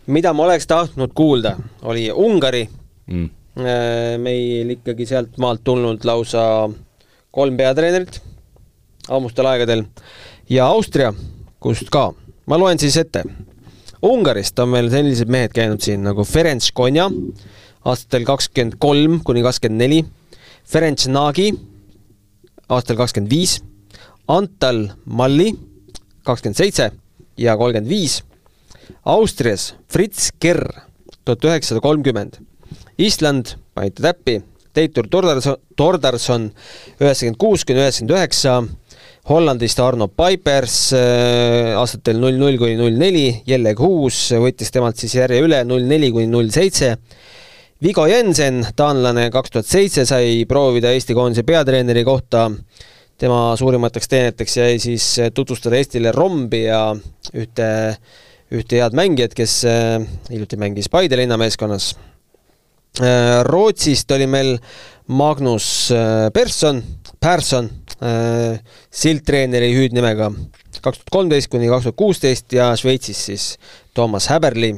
mida ma oleks tahtnud kuulda, oli Ungari mm meil ikkagi sealt maalt tulnud lausa kolm peatreenerit ammustel aegadel ja Austria, kust ka. ma loen siis ette. Ungarist on meil sellised mehed käinud siin nagu Ferenc Konja aastatel kakskümmend kolm kuni kakskümmend neli, Ferenc Nagi aastal kakskümmend viis, Antal Malli kakskümmend seitse ja kolmkümmend viis, Austrias Fritz Kerr tuhat üheksasada kolmkümmend Island, panite täppi, Teitur Tordarson, Tordarson üheksakümmend kuus kuni üheksakümmend üheksa, Hollandist Arno Pipers äh, aastatel null null kuni null neli, Jelleg Huus võttis temalt siis järje üle null neli kuni null seitse, Vigo Jensen, taanlane, kaks tuhat seitse sai proovida Eesti koondise peatreeneri kohta, tema suurimateks teeneteks jäi siis tutvustada Eestile Rombi ja ühte, ühte head mängijat, kes äh, hiljuti mängis Paide linnameeskonnas Rootsist oli meil Magnus Persson, Persson, sildtreeneri hüüdnimega kaks tuhat kolmteist kuni kaks tuhat kuusteist ja Šveitsis siis Toomas Häberli.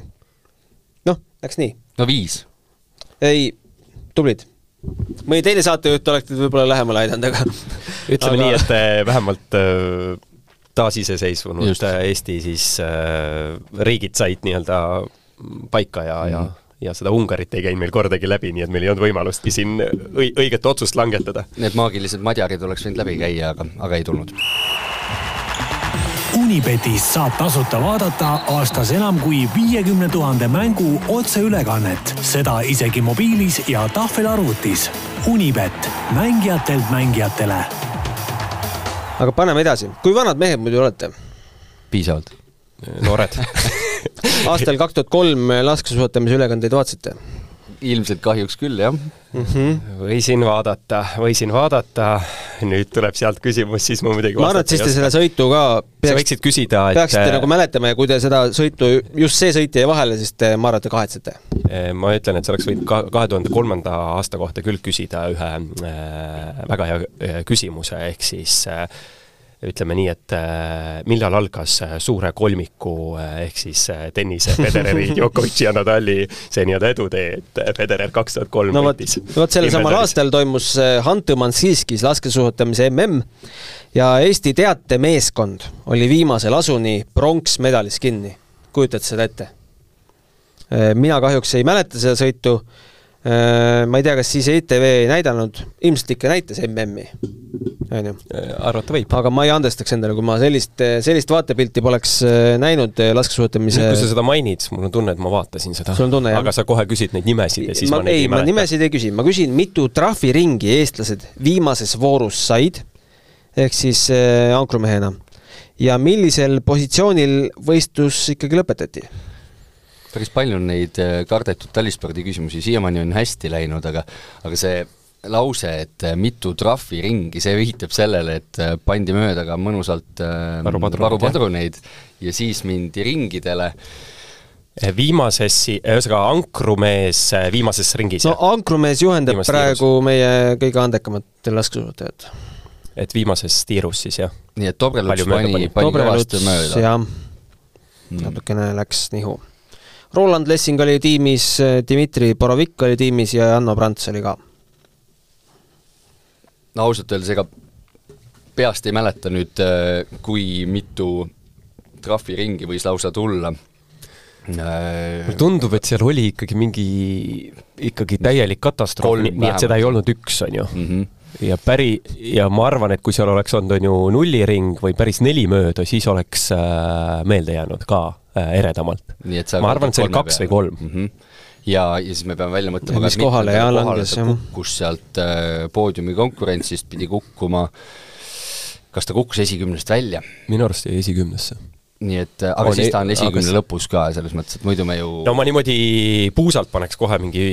noh, läks nii. no viis. Ei, tublid. mõni teine saatejuht oleks teid võib-olla lähemale aidanud, aga ütleme aga... nii, et vähemalt taasiseseisvunud Just. Eesti siis äh, riigid said nii-öelda paika ja mm., ja ja seda Ungarit ei käinud meil kordagi läbi, nii et meil ei olnud võimalustki siin õi-, õiget otsust langetada. Need maagilised madjarid oleks võinud läbi käia, aga, aga ei tulnud. Unibetis saab tasuta vaadata aastas enam kui viiekümne tuhande mängu otseülekannet, seda isegi mobiilis ja tahvelarvutis. Unibet, mängijatelt mängijatele. aga paneme edasi, kui vanad mehed muidu olete? piisavalt. noored aastal kaks tuhat kolm laskesuusatamise ülekandeid vaatasite? Ilmselt kahjuks küll, jah mm. -hmm. võisin vaadata, võisin vaadata, nüüd tuleb sealt küsimus, siis ma muidugi ma arvan, et siis te selle sõitu ka sa peaks, võiksid küsida, et peaksite nagu mäletama ja kui te seda sõitu, just see sõit jäi vahele, siis te, ma arvan, et te kahetsete. ma ütlen, et sa oleks võinud ka kahe tuhande kolmanda aasta kohta küll küsida ühe äh, väga hea äh, küsimuse, ehk siis äh, ütleme nii, et äh, millal algas äh, suure kolmiku äh, ehk siis tennise Federeri, Djokovic'i ja Nadali see nii-öelda edutee, et Federer kaks tuhat kolm no vot, vot sellel samal aastal toimus äh, Hantu-Mansiskis laskesuusatamise mm ja Eesti teatemeeskond oli viimase lasuni pronksmedalis kinni. kujutad seda ette? Mina kahjuks ei mäleta seda sõitu, ma ei tea, kas siis ETV ei näidanud, ilmselt ikka näitas MM-i, on ju arvata võib. aga ma ei andestaks endale, kui ma sellist, sellist vaatepilti poleks äh, näinud äh, laskesuusatamise nüüd, kui sa seda mainid, mul on tunne, et ma vaatasin seda. aga sa kohe küsid neid nimesid ja siis ma, ma, neid ei, ei ma mäleta. nimesid ei küsi, ma küsin, mitu trahviringi eestlased viimases voorus said, ehk siis äh, ankrumehena, ja millisel positsioonil võistlus ikkagi lõpetati? Päris palju on neid äh, kardetud talispordi küsimusi, siiamaani on hästi läinud, aga aga see lause, et äh, mitu trahviringi, see viitab sellele, et äh, pandi mööda ka mõnusalt Varupadruneid, ja siis mindi ringidele. viimases, ühesõnaga ankrumees viimases ringis no ankrumees juhendab Viimast praegu meie kõige andekamat laskesuusatajat. et viimases tiirus siis jah. nii et mööda pani, pani? pani kõvasti mööda. jah, natukene läks nihu. Roland Lessing oli tiimis, Dmitri Borovik oli tiimis ja Janno Prants oli ka. no ausalt öeldes, ega peast ei mäleta nüüd, kui mitu trahviringi võis lausa tulla. mulle tundub, et seal oli ikkagi mingi, ikkagi täielik katastroof, nii nii et seda ei olnud üks, on ju. Mm -hmm. ja päri, ja ma arvan, et kui seal oleks olnud, on ju, nulliring või päris neli mööda, siis oleks äh, meelde jäänud ka äh, eredamalt. et sa ma arvan, et see oli kaks või kolm. mm. -hmm. ja, ja siis me peame välja mõtlema mis kohale jah langes, jah. kukkus sealt äh, poodiumi konkurentsist, pidi kukkuma, kas ta kukkus esikümnest välja? minu arust jäi esikümnesse. nii et, aga On siis e- ta on esikümne lõpus ka, selles mõttes, et muidu me ju no ma niimoodi puusalt paneks kohe mingi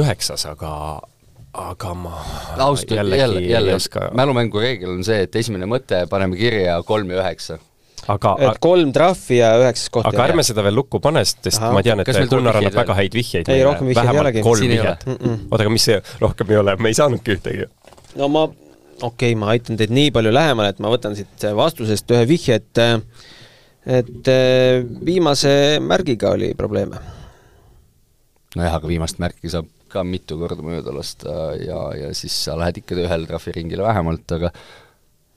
üheksas, aga aga ma ausalt öeldes jälle, jälle, mälumängu reegel on see, et esimene mõte paneme kirja kolm ja üheksa. Aga, et kolm trahvi ja üheksas koht. aga ärme seda veel lukku pane, sest Ahah. ma tean, et Gunnar annab väga häid vihjeid Ei, rohkem vihjeid ei olegi. kolm vihjet. Oota, aga mis see rohkem ei ole, me ei saanudki ühtegi. no ma, okei okay,, ma aitan teid nii palju lähemale, et ma võtan siit vastusest ühe vihje, et et viimase märgiga oli probleeme. nojah, aga viimast märki saab ka mitu korda mööda lasta ja, ja siis sa lähed ikka ühele trahviringile vähemalt, aga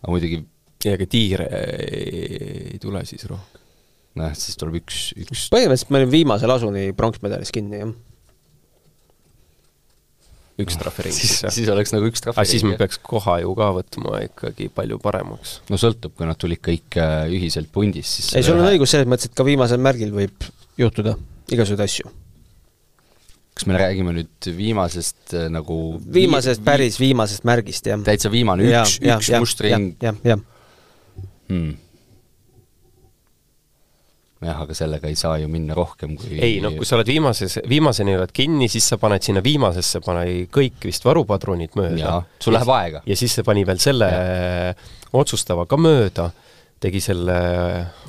aga muidugi ei, aga tiire ei tule siis rohkem. noh, siis tuleb üks, üks põhimõtteliselt me olime viimase lasuni pronksmedalis kinni, jah. üks trahviring siis, siis siis oleks nagu üks aga siis me peaks koha ju ka võtma ikkagi palju paremaks. no sõltub, kui nad tulid kõik äh, ühiselt pundis, siis ei, sul on õigus selles mõttes, et ka viimasel märgil võib juhtuda igasuguseid asju. kas me räägime nüüd viimasest äh, nagu viimasest, päris viimasest märgist, jah. täitsa viimane, üks, üks mustring jah, jah. Hmm. jah, aga sellega ei saa ju minna rohkem kui ei noh, kui sa oled viimases, viimaseni oled kinni, siis sa paned sinna viimasesse, pane kõik vist varupadrunid mööda. sul läheb aega. ja siis see pani veel selle ja. otsustava ka mööda, tegi selle,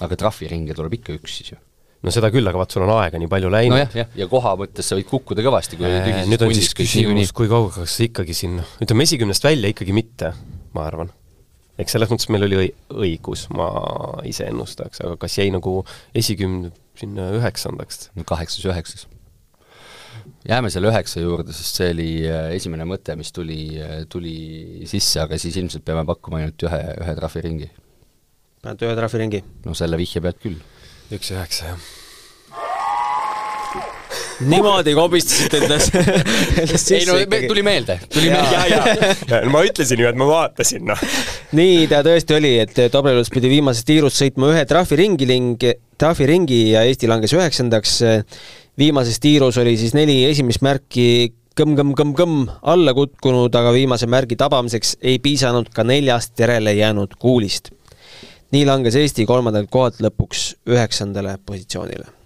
aga trahviringe tuleb ikka üks siis ju. no seda küll, aga vaat sul on aega nii palju läinud nojah, jah, ja koha mõttes sa võid kukkuda kõvasti, kui Äh, ühises nüüd on siis küsimus kui kaugeks sa ikkagi siin, ütleme esikümnest välja ikkagi mitte, ma arvan. Eks selles mõttes meil oli õi-, õigus, ma ise ennustaks, aga kas jäi nagu esikümne sinna üheksandaks? no kaheksas-üheksas. jääme selle üheksa juurde, sest see oli äh, esimene mõte, mis tuli, tuli sisse, aga siis ilmselt peame pakkuma ainult ühe, ühe trahviringi. paned ühe trahviringi. no selle vihje pealt küll. üks üheksa, jah. Niimoodi kobistasite endas, endast ei no sisse ikkagi. tuli meelde, tuli Jaa. meelde. ja, ja ma ütlesin ju, et ma vaatasin, noh. nii ta tõesti oli, et Dobrelus pidi viimases tiirus sõitma ühe trahviringi ning trahviringi ja Eesti langes üheksandaks. viimases tiirus oli siis neli esimest märki kõmm-kõmm-kõmm-kõmm alla kukkunud, aga viimase märgi tabamiseks ei piisanud ka neljast järele jäänud kuulist. nii langes Eesti kolmandalt kohalt lõpuks üheksandale positsioonile.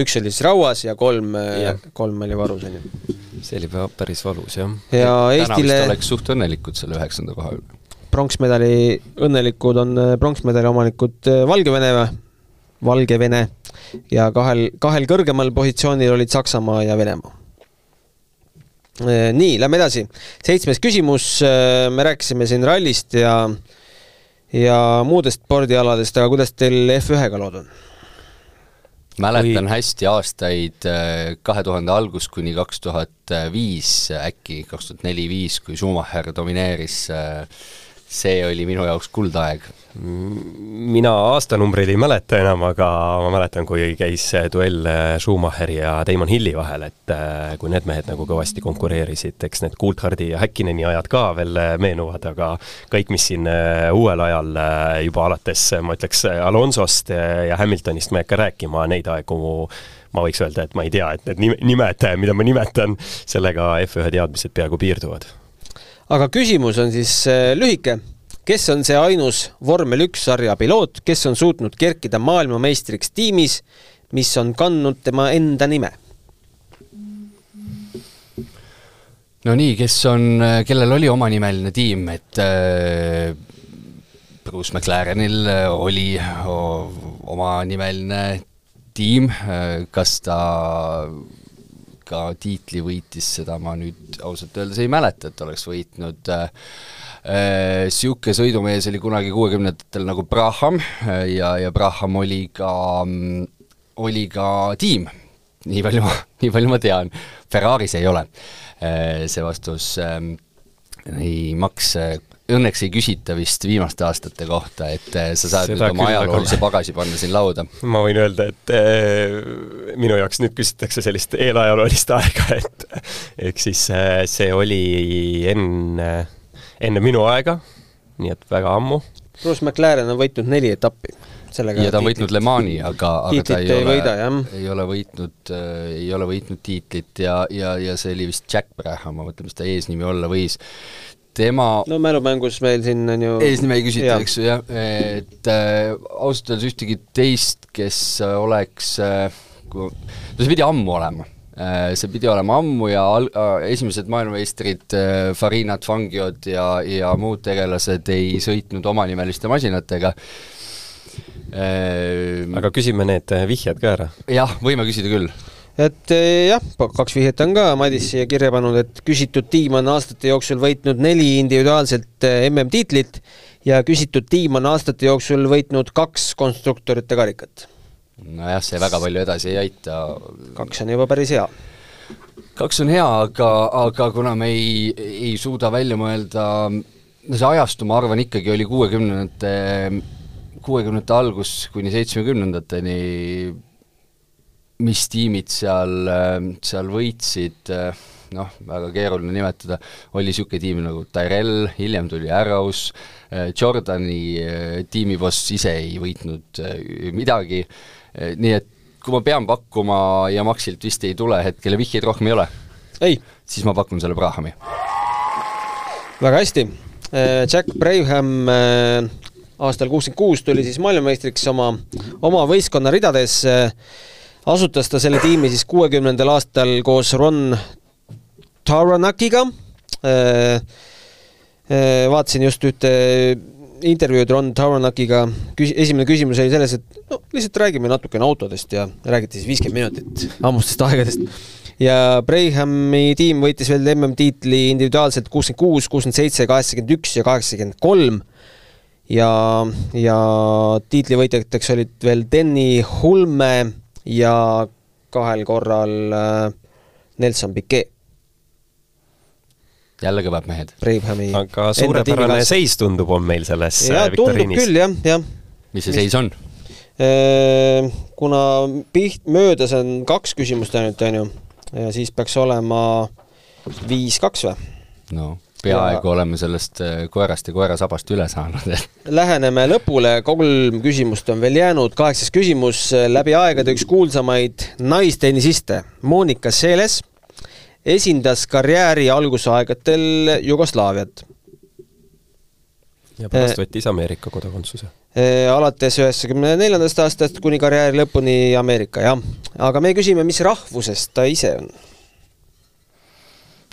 Üks oli siis rauas ja kolm Jah., kolm oli varus, on ju. see oli päris valus, jah. ja täna vist Eestile oleks suht õnnelikud selle üheksanda koha üle. pronksmedali õnnelikud on äh, pronksmedali omanikud äh, Valgevene või? Valgevene ja kahel, kahel kõrgemal positsioonil olid Saksamaa ja Venemaa. nii, lähme edasi. seitsmes küsimus, me rääkisime siin rallist ja ja muudest spordialadest, aga kuidas teil F1-ga lood on? Mäletan hästi aastaid äh, kahe tuhande algus kuni kaks tuhat viis äkki, kaks tuhat neli-viis, kui Schumacher domineeris, see oli minu jaoks kuldaeg. mina aastanumbreid ei mäleta enam, aga ma mäletan, kui käis duell äh, Schumacheri ja Damon Hilli vahel, et äh, kui need mehed nagu kõvasti konkureerisid, eks need Coulthardi ja Häkkineni ajad ka veel äh, meenuvad, aga kõik, mis siin uuel ajal juba alates, ma ütleks, Alonsost ja Hamiltonist ma ei hakka rääkima, neid aegu ma võiks öelda, et ma ei tea, et need nime- nimed, mida ma nimetan, sellega F1 teadmised peaaegu piirduvad aga küsimus on siis äh, lühike. kes on see ainus vormel üks sarja piloot, kes on suutnud kerkida maailmameistriks tiimis, mis on kandnud tema enda nime? no nii, kes on, kellel oli omanimeline tiim, et äh, Bruce McLarenil oli o- omanimeline tiim, kas ta ka tiitli võitis, seda ma nüüd ausalt öeldes ei mäleta, et oleks võitnud äh, Sihuke sõidumees oli kunagi kuuekümnendatel nagu Braham äh, ja, ja Braham oli ka, oli ka tiim, nii palju, nii palju ma tean. Ferraris ei ole äh, see vastus ähm, ei Max, õnneks ei küsita vist viimaste aastate kohta, et äh, sa saad Seda nüüd oma küll, aga- ajaloolise pagasi panna siin lauda. ma võin öelda, et eh, minu jaoks nüüd küsitakse sellist eelajaloolist aega, et ehk siis eh, see oli enne, enne minu aega, nii et väga ammu. Bruce McLaren on võitnud neli etappi. ja ta on võitnud Le Mani, aga, aga ta ei ei ole ei ole võitnud äh,, ei ole võitnud tiitlit ja, ja, ja see oli vist Jack Braham, ma mõtlen, mis ta eesnimi olla võis. Tema no mälumängus meil siin on ju eesnime ei küsita, eks ju, jah, et äh, ausalt öeldes ühtegi teist, kes äh, oleks äh,, no see pidi ammu olema äh,. see pidi olema ammu ja al- äh, esimesed maailmameistrid äh, Farinad, Fangiod ja, ja muud tegelased ei sõitnud omanimeliste masinatega äh,. aga küsime need eh, vihjed ka ära. jah, võime küsida küll. Et eh, jah, kaks vihjet on ka Madis siia kirja pannud, et küsitud tiim on aastate jooksul võitnud neli individuaalset eh, MM-tiitlit ja küsitud tiim on aastate jooksul võitnud kaks konstruktorite karikat. nojah, see väga palju edasi ei aita. kaks on juba päris hea. kaks on hea, aga, aga kuna me ei, ei suuda välja mõelda, no see ajastu, ma arvan, ikkagi oli kuuekümnendate, kuuekümnendate algus kuni seitsmekümnendateni, mis tiimid seal, seal võitsid, noh, väga keeruline nimetada, oli niisugune tiim nagu Tyrell, hiljem tuli Arrows, Jordani eh, tiimiboss ise ei võitnud midagi, nii et kui ma pean pakkuma ja Maxilt vist ei tule hetkel ja vihjeid rohkem ei ole, siis ma pakun selle Brahami. väga hästi. Jack Brabham eh, aastal kuuskümmend kuus tuli siis maailmameistriks oma, oma võistkonna ridades. Asutas ta selle tiimi siis kuuekümnendal aastal koos Ron Taranakiga. vaatasin just ühte intervjuud Ron Taranakiga, küs-, esimene küsimus oli selles, et no lihtsalt räägime natukene autodest ja räägiti siis viiskümmend minutit ammustest aegadest. Ja Brahami tiim võitis veel MM-tiitli individuaalselt kuuskümmend kuus, kuuskümmend seitse, kaheksakümmend üks ja kaheksakümmend kolm. Ja, ja tiitlivõitjateks olid veel Denny Hulme ja kahel korral äh, Nelson Piquet, jälle kõvad mehed. Brahami aga suurepärane seis tundub, on meil selles eh, tundub viktoriinis. küll jah, jah. mis see seis on? kuna piht-, möödas on kaks küsimust ainult, on ju, ja siis peaks olema viis-kaks või? no peaaegu oleme sellest äh, koerast ja koera sabast üle saanud, Läheneme lõpule, kolm küsimust on veel jäänud, kaheksas küsimus, läbi aegade üks kuulsamaid naistennisiste, Monika Seles, esindas karjääri algusaegadel Jugoslaaviat. ja pärast Eh. võttis Ameerika kodakondsuse. alates üheksakümne neljandast aastast kuni karjääri lõpuni Ameerika, jah. aga me küsime, mis rahvusest ta ise on?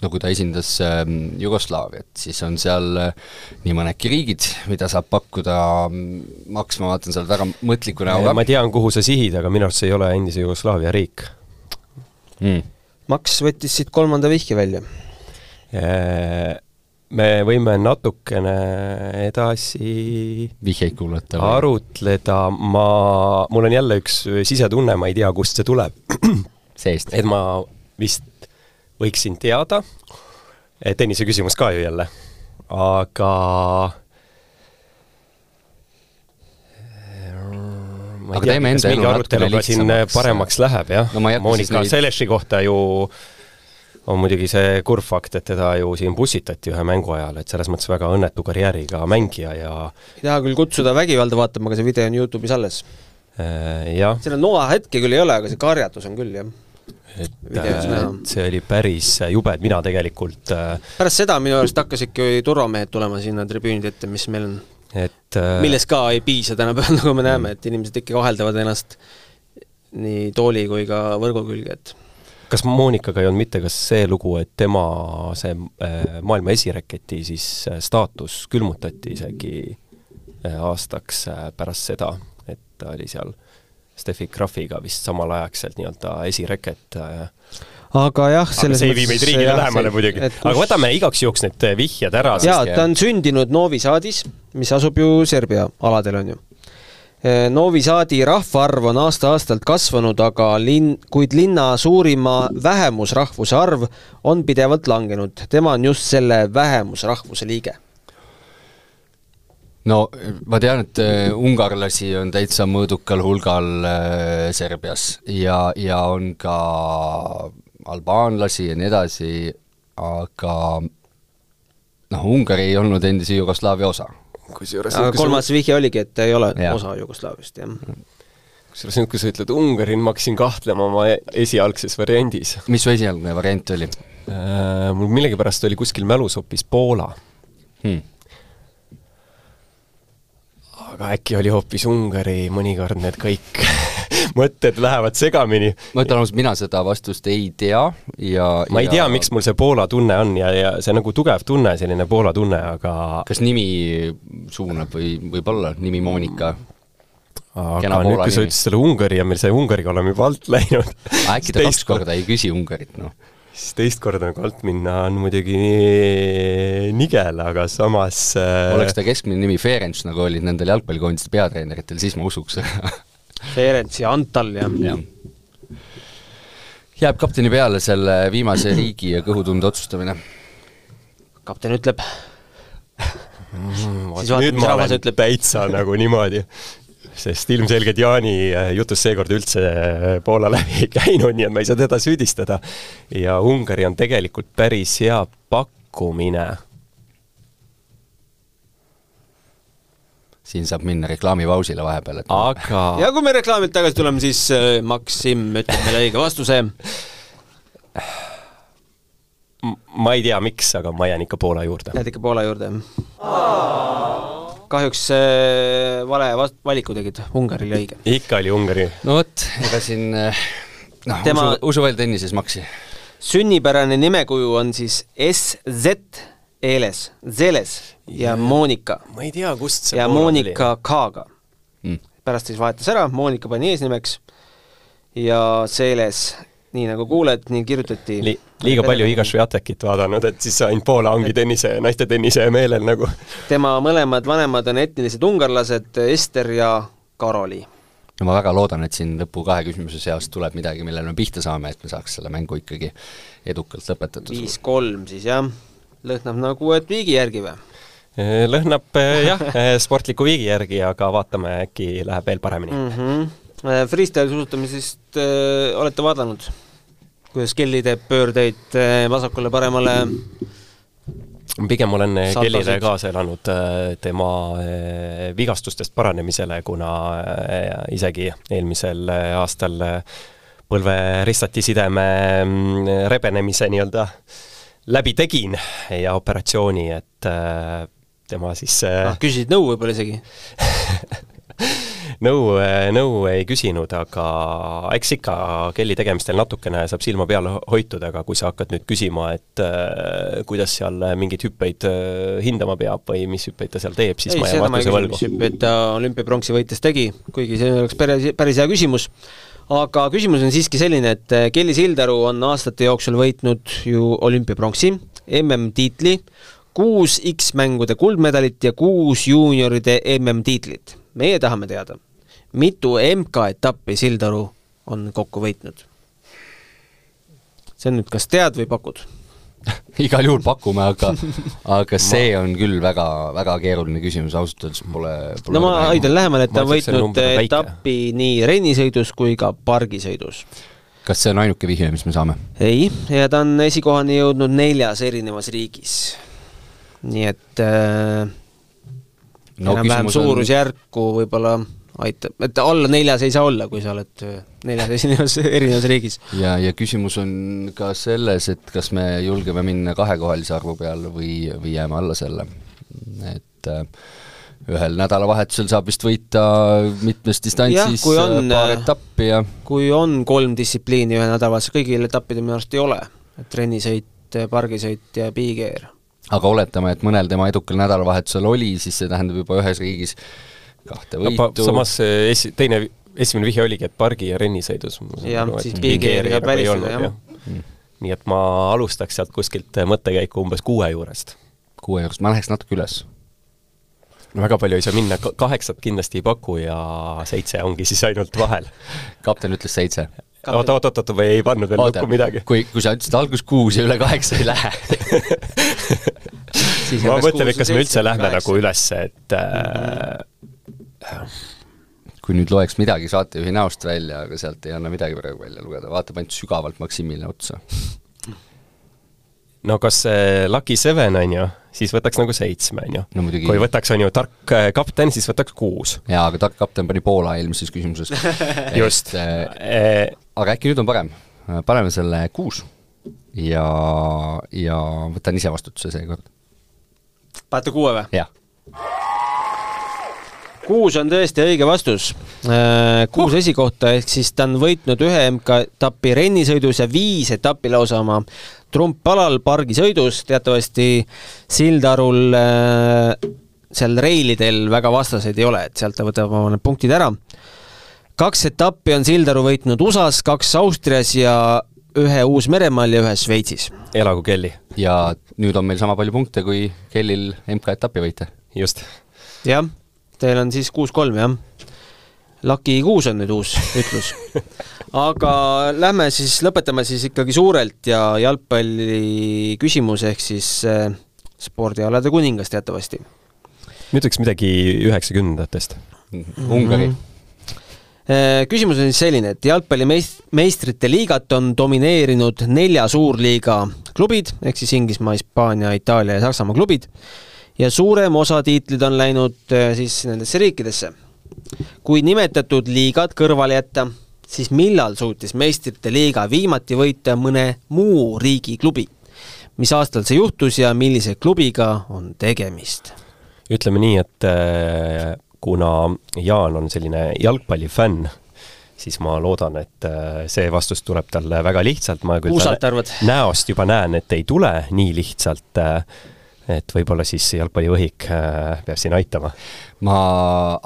No kui ta esindas äh, Jugoslaaviat, siis on seal äh, nii mõnedki riigid, mida saab pakkuda mm, maks, ma vaatan seal väga mõtliku näoga. ma tean, kuhu sa sihid, aga minu arust see ei ole endise Jugoslaavia riik mm.. Max võttis siit kolmanda vihje välja. me võime natukene edasi vihjeid kuulata või? arutleda, ma, mul on jälle üks sisetunne, ma ei tea, kust see tuleb. seest? et ma vist võiksin teada, tennise küsimus ka ju jälle, aga ma ei aga tea, kas mingi aruteluga siin paremaks läheb, jah no,. Monika neid... Seleši kohta ju on muidugi see kurb fakt, et teda ju siin bussitati ühe mängu ajal, et selles mõttes väga õnnetu karjääriga mängija ja ei taha küll kutsuda vägivalda vaatama, aga see video on Youtube'is alles äh,. jah. seal on noa hetke küll ei ole, aga see karjatus on küll, jah et, et see oli päris jube, et mina tegelikult äh, pärast seda minu arust hakkasidki turvamehed tulema sinna tribüünide ette, mis meil on. et äh, millest ka ei piisa tänapäeval, nagu me näeme, et inimesed ikka koheldavad ennast nii tooli kui ka võrgu külge, et kas Monikaga ei olnud mitte kas see lugu, et tema see äh, maailma esireketi siis äh, staatus külmutati isegi äh, aastaks äh, pärast seda, et ta oli seal äh, Steffi Krahviga vist samalaegselt nii-öelda esireket äh, aga jah, selles aga see ei vii meid riigile lähemale muidugi. Aga võtame igaks juhuks need äh, vihjed ära. jaa, ta on sündinud Novi Sadis, mis asub ju Serbia aladel, on ju. Äh, Novi Sadi rahvaarv on aasta-aastalt kasvanud, aga linn, kuid linna suurima vähemusrahvuse arv on pidevalt langenud. tema on just selle vähemusrahvuse liige no ma tean, et äh, ungarlasi on täitsa mõõdukal hulgal äh, Serbias ja, ja on ka albaanlasi ja nii edasi, aga noh, Ungari ei olnud endise Jugoslaavia osa. kusjuures kolmas vihje oligi, et ei ole ja. osa Jugoslaaviast, jah. kusjuures nüüd, kui sa ütled Ungari, ma hakkasin kahtlema oma esialgses variandis. mis su esialgne variant oli äh,? Mul millegipärast oli kuskil mälus hoopis Poola hmm aga äkki oli hoopis Ungari, mõnikord need kõik mõtted lähevad segamini. ma ütlen ausalt, mina seda vastust ei tea ja ma ei ja... tea, miks mul see Poola tunne on ja, ja see nagu tugev tunne, selline Poola tunne, aga kas nimi suunab või võib-olla, nimi Monika? aga nüüd, kui sa ütlesid selle Ungari ja meil see Ungariga oleme juba alt läinud äkki ta kaks korda ei küsi Ungarit, noh siis teist korda nagu alt minna on muidugi nigel, aga samas äh... oleks ta keskmine nimi Ferenc, nagu olid nendel jalgpallikoondiste peatreeneritel, siis ma usuks Ferenc ja Antal, jah ja. jääb kapteni peale selle viimase riigi ja kõhutunde otsustamine? kapten ütleb mm,. nüüd ma olen ütleb. täitsa nagu niimoodi sest ilmselgelt Jaani äh, jutust seekord üldse äh, Poola läbi ei käinud, nii et ma ei saa teda süüdistada. ja Ungari on tegelikult päris hea pakkumine. siin saab minna reklaamipausile vahepeal, et aga ja kui me reklaamilt tagasi tuleme, siis äh, Maksim ütleb meile õige vastuse. ma ei tea, miks, aga ma jään ikka Poola juurde. jääd ikka Poola juurde, jah? Kahjuks vale valiku tegid, Ungari oli õige. ikka oli Ungari. no vot, ega siin äh, noh Tema..., usu, usu veel tennises maksi. sünnipärane nimekuju on siis SZ Eeles, Zeles ja, ja Monika. ma ei tea, kust see ja Monika K-ga mm.. pärast siis vahetas ära, Monika pani eesnimeks ja Zeles nii nagu kuuled, nii kirjutati Li. liiga palju Iga Swiatekit vaadanud, et siis ainult Poola ongi tennise, naiste tennise meelel nagu. tema mõlemad vanemad on etnilised ungarlased, Ester ja Karoli. no ma väga loodan, et siin lõpu kahe küsimuse seast tuleb midagi, millele me pihta saame, et me saaks selle mängu ikkagi edukalt lõpetatud. viis-kolm siis jah, lõhnab nagu, et viigi järgi või? lõhnab jah, sportliku viigi järgi, aga vaatame, äkki läheb veel paremini mm. -hmm freestyle suusatamisest äh, olete vaadanud, kuidas Kelly teeb pöördeid äh, vasakule-paremale? pigem olen. Kellile kaasa elanud äh, tema äh, vigastustest paranemisele, kuna isegi eelmisel aastal põlveristati sideme mm, rebenemise nii-öelda läbi tegin ja operatsiooni, et tema siis ah, küsisid nõu võib-olla isegi nõu, nõu ei küsinud, aga eks ikka kelli tegemistel natukene saab silma peal hoitud, aga kui sa hakkad nüüd küsima, et äh, kuidas seal mingeid hüppeid äh, hindama peab või mis hüppeid ta seal teeb, siis ei, ma jään vastuse võlgu. hüppeid ta olümpiapronksi võites tegi, kuigi see oleks päris, päris hea küsimus, aga küsimus on siiski selline, et äh, Kelly Sildaru on aastate jooksul võitnud ju olümpiapronksi, MM-tiitli, kuus X-mängude kuldmedalit ja kuus juunioride MM-tiitlit. meie tahame teada mitu MK-etappi Sildaru on kokku võitnud? see on nüüd kas tead või pakud igal juhul pakume, aga, aga see on küll väga, väga keeruline küsimus, ausalt öeldes pole, pole no ma aidan lähemale, et ta on võitnud etappi nii rennisõidus kui ka pargisõidus. kas see on ainuke vihje, mis me saame? ei, ja ta on esikohani jõudnud neljas erinevas riigis. nii et äh, no, enam-vähem suurusjärku on... võib-olla aitab, et alla neljas ei saa olla, kui sa oled äh, neljas esinevas, erinevas riigis. ja, ja küsimus on ka selles, et kas me julgeme minna kahekohalise arvu peale või, või jääme alla selle. et äh, ühel nädalavahetusel saab vist võita mitmes distantsis äh, paar etappi ja kui on kolm distsipliini ühe nädalavahetusel, kõigil etappidel minu arust ei ole, et trennisõit, pargisõit ja big-air. aga oletame, et mõnel tema edukal nädalavahetusel oli, siis see tähendab juba ühes riigis kahte võitu. samas esi-, teine, esimene vihje oligi, et pargi- ja rennisõidus. jah, siis big-air jääb välistada, jah mm.. nii et ma alustaks sealt kuskilt mõttekäiku umbes kuue juurest. kuue juurest, ma läheks natuke üles. no väga palju ei saa minna, kaheksat kindlasti ei paku ja seitse ongi siis ainult vahel. kapten ütles seitse oot, oot, oot, oot, või ei pannud veel lukku midagi? kui, kui sa ütlesid alguses kuus ja üle kaheksa ei lähe ma mõtlen, et kas me üldse lähme nagu üles, et äh, kui nüüd loeks midagi saatejuhi näost välja, aga sealt ei anna midagi praegu välja lugeda, vaatab ainult sügavalt Maksimile otsa. no kas see Lucky Seven, on ju, siis võtaks nagu seitsme, on ju no,. kui võtaks, on ju, tark äh, kapten, siis võtaks kuus. jaa, aga tark kapten pani Poola eelmises küsimuses just äh, aga äkki nüüd on parem, paneme selle kuus ja, ja võtan ise vastutuse seekord. panete kuue või? jah kuus on tõesti õige vastus. Äh, kuus uh. esikohta, ehk siis ta on võitnud ühe MK-etapi rennisõidus ja viis etappi lausa oma trumppalal pargisõidus, teatavasti Sildarul äh, seal reilidel väga vastaseid ei ole, et sealt ta võtab oma need punktid ära. kaks etappi on Sildaru võitnud USA-s, kaks Austrias ja ühe Uus-Meremaal ja ühe Šveitsis. elagu Kelly! ja nüüd on meil sama palju punkte kui Kellil MK-etapi võite. just. jah Teil on siis kuus-kolm, jah? Lucky kuus on nüüd uus ütlus. aga lähme siis, lõpetame siis ikkagi suurelt ja jalgpalli küsimus, ehk siis äh, spordialade kuningas teatavasti. ma ütleks midagi üheksakümnendatest mm. -hmm. Ungari mm. -hmm küsimus on siis selline, et jalgpallimeist-, meistrite liigat on domineerinud nelja suurliiga klubid, ehk siis Inglismaa, Hispaania, Itaalia ja Saksamaa klubid ja suurem osa tiitlid on läinud äh, siis nendesse riikidesse. kui nimetatud liigad kõrvale jätta, siis millal suutis meistrite liiga viimati võita mõne muu riigi klubi? mis aastal see juhtus ja millise klubiga on tegemist? ütleme nii, et äh, kuna Jaan on selline jalgpallifänn, siis ma loodan, et äh, see vastus tuleb talle väga lihtsalt, ma küll näost juba näen, et ei tule nii lihtsalt äh, et võib-olla siis jalgpallivõhik äh, peab siin aitama. ma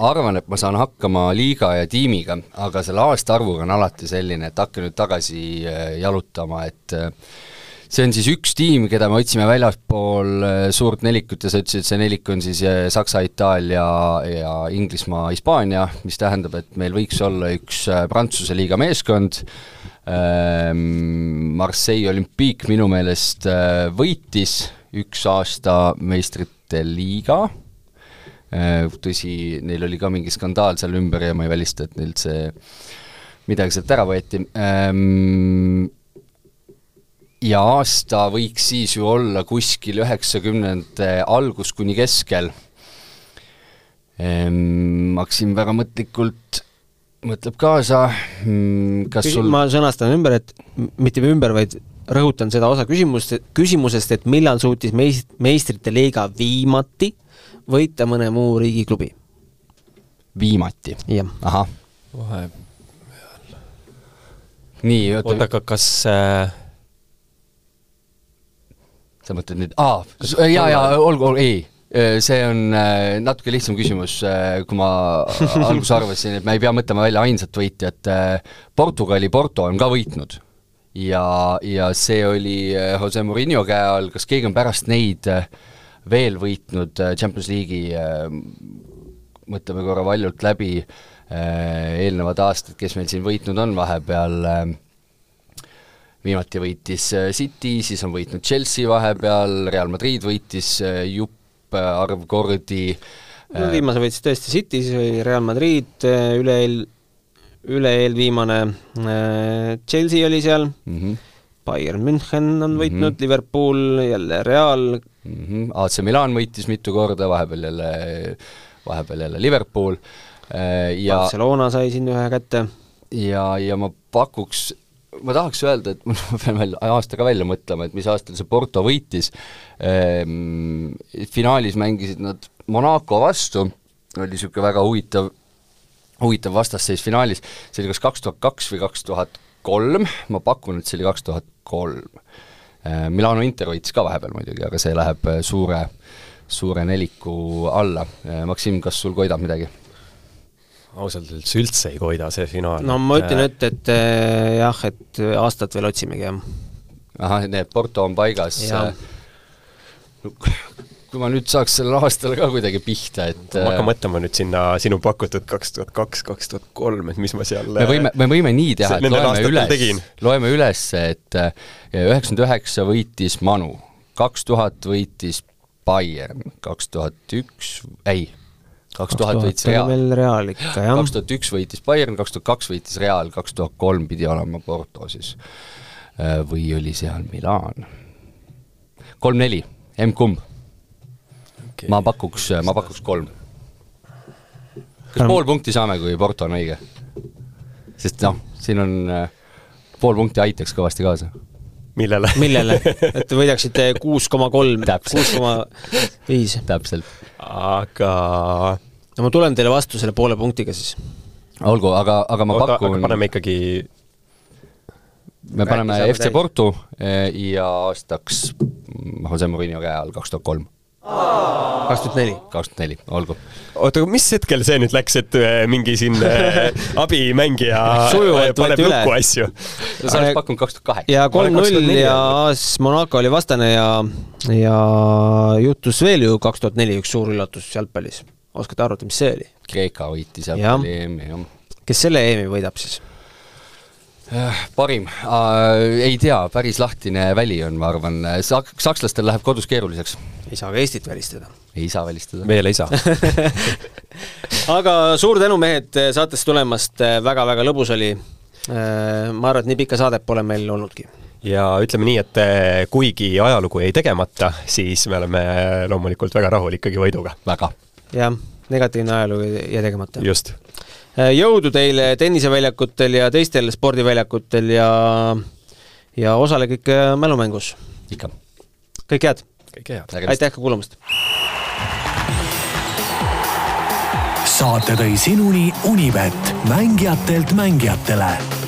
arvan, et ma saan hakkama liiga ja tiimiga, aga selle aastaarvuga on alati selline, et hakka nüüd tagasi äh, jalutama, et äh, see on siis üks tiim, keda me otsime väljaspool suurt nelikut ja sa ütlesid, et see nelik on siis Saksa, Itaalia ja Inglismaa, Hispaania, mis tähendab, et meil võiks olla üks Prantsuse liiga meeskond, ähm, Marseille Olympique minu meelest võitis üks aasta meistrite liiga, äh, tõsi, neil oli ka mingi skandaal seal ümber ja ma ei välista, et neilt see midagi sealt ära võeti. Ähm, ja aasta võiks siis ju olla kuskil üheksakümnendate algus kuni keskel. Ähm, Maksim väga mõtlikult mõtleb kaasa, mm, kas sul ma sõnastan ümber, et mitte ümber, vaid rõhutan seda osa küsimust, küsimusest, et millal suutis meist-, meistrite liiga viimati võita mõne muu riigi klubi? viimati? ahah. vahe. nii, oota. oota, aga kas äh... sa mõtled nüüd, aa, jaa, jaa, olgu, olgu, ei see on äh, natuke lihtsam küsimus, äh, kui ma alguses arvasin, et me ei pea mõtlema välja ainsat võitjat. Äh, Portugali Porto on ka võitnud ja, ja see oli Jose Murillo käe all, kas keegi on pärast neid veel võitnud Champions League'i, mõtleme korra valjult läbi eelnevad aastad, kes meil siin võitnud on vahepeal viimati võitis City, siis on võitnud Chelsea vahepeal, Real Madrid võitis jupp arv kordi. no viimase võitis tõesti City, siis oli Real Madrid, üle-eel, üle-eelviimane Chelsea oli seal mm, -hmm. Bayern München on võitnud mm, -hmm. Liverpool, jälle Real mm. -hmm. AC Milan võitis mitu korda, vahepeal jälle, vahepeal jälle Liverpool ja Barcelona sai siin ühe kätte. ja, ja ma pakuks ma tahaks öelda, et ma pean veel aasta ka välja mõtlema, et mis aastal see Porto võitis ehm,, finaalis mängisid nad Monaco vastu, oli niisugune väga huvitav, huvitav vastasseis finaalis, see oli kas kaks tuhat kaks või kaks tuhat kolm, ma pakun, et see oli kaks tuhat kolm. Ehm, Milano Inter võitis ka vahepeal muidugi, aga see läheb suure, suure neliku alla. Ehm, Maksim, kas sul koidab midagi? ausalt öeldes üldse ei koida see finaal. no ma ütlen ette, et äh, jah, et aastat veel otsimegi, jah. ahah, nii et Porto on paigas. Kui ma nüüd saaks sellele aastale ka kuidagi pihta, et ma hakkan mõtlema nüüd sinna sinu pakutud kaks tuhat kaks, kaks tuhat kolm, et mis ma seal me võime, me võime nii teha, et loeme üles, loeme üles, et üheksakümmend üheksa võitis Manu, kaks tuhat võitis Bayern, kaks tuhat üks, ei kaks tuhat võitis Real. veel Real ikka, jah. kaks tuhat üks võitis Bayern, kaks tuhat kaks võitis Real, kaks tuhat kolm pidi olema Porto siis. Äh, või oli seal Milan? kolm-neli, emb-kumb okay.? ma pakuks, ma pakuks kolm. kas pool punkti saame, kui Porto on õige? sest noh, siin on äh, pool punkti aitaks kõvasti kaasa millele? millele? et te võidaksite kuus koma kolm, kuus koma viis. täpselt. aga no ma tulen teile vastu selle poole punktiga siis. olgu, aga, aga ma Oota, pakun paneme ikkagi me paneme FC Porto eh, ja aastaks Jose Murillo käe all kaks tuhat kolm kaks tuhat neli. kaks tuhat neli, olgu. oota, mis hetkel see nüüd läks, et äh, mingi siin äh, abimängija paneb lukku asju? sa oleks pakkunud kaks tuhat kaheksa. ja kolm-null ja AS Monaco oli vastane ja, ja juhtus veel ju kaks tuhat neli üks suur üllatus jalgpallis. oskate arvata, mis see oli? Kreeka võitis jalgpalli EM-i, jah. kes selle EM-i võidab siis? Äh, parim äh,, ei tea, päris lahtine väli on, ma arvan, Sak-, sakslastel läheb kodus keeruliseks. ei saa ka Eestit välistada. ei saa välistada. veel ei saa aga suur tänu, mehed, saatesse tulemast, väga-väga lõbus oli. Äh, ma arvan, et nii pikka saadet pole meil olnudki. ja ütleme nii, et äh, kuigi ajalugu jäi tegemata, siis me oleme loomulikult väga rahul ikkagi võiduga. väga. jah, negatiivne ajalugu jäi tegemata. just jõudu teile tenniseväljakutel ja teistel spordiväljakutel ja ja osalege ikka mälumängus. ikka. kõike head! kõike head! aitäh ka kuulamast! saate tõi sinuni Unibet, mängijatelt mängijatele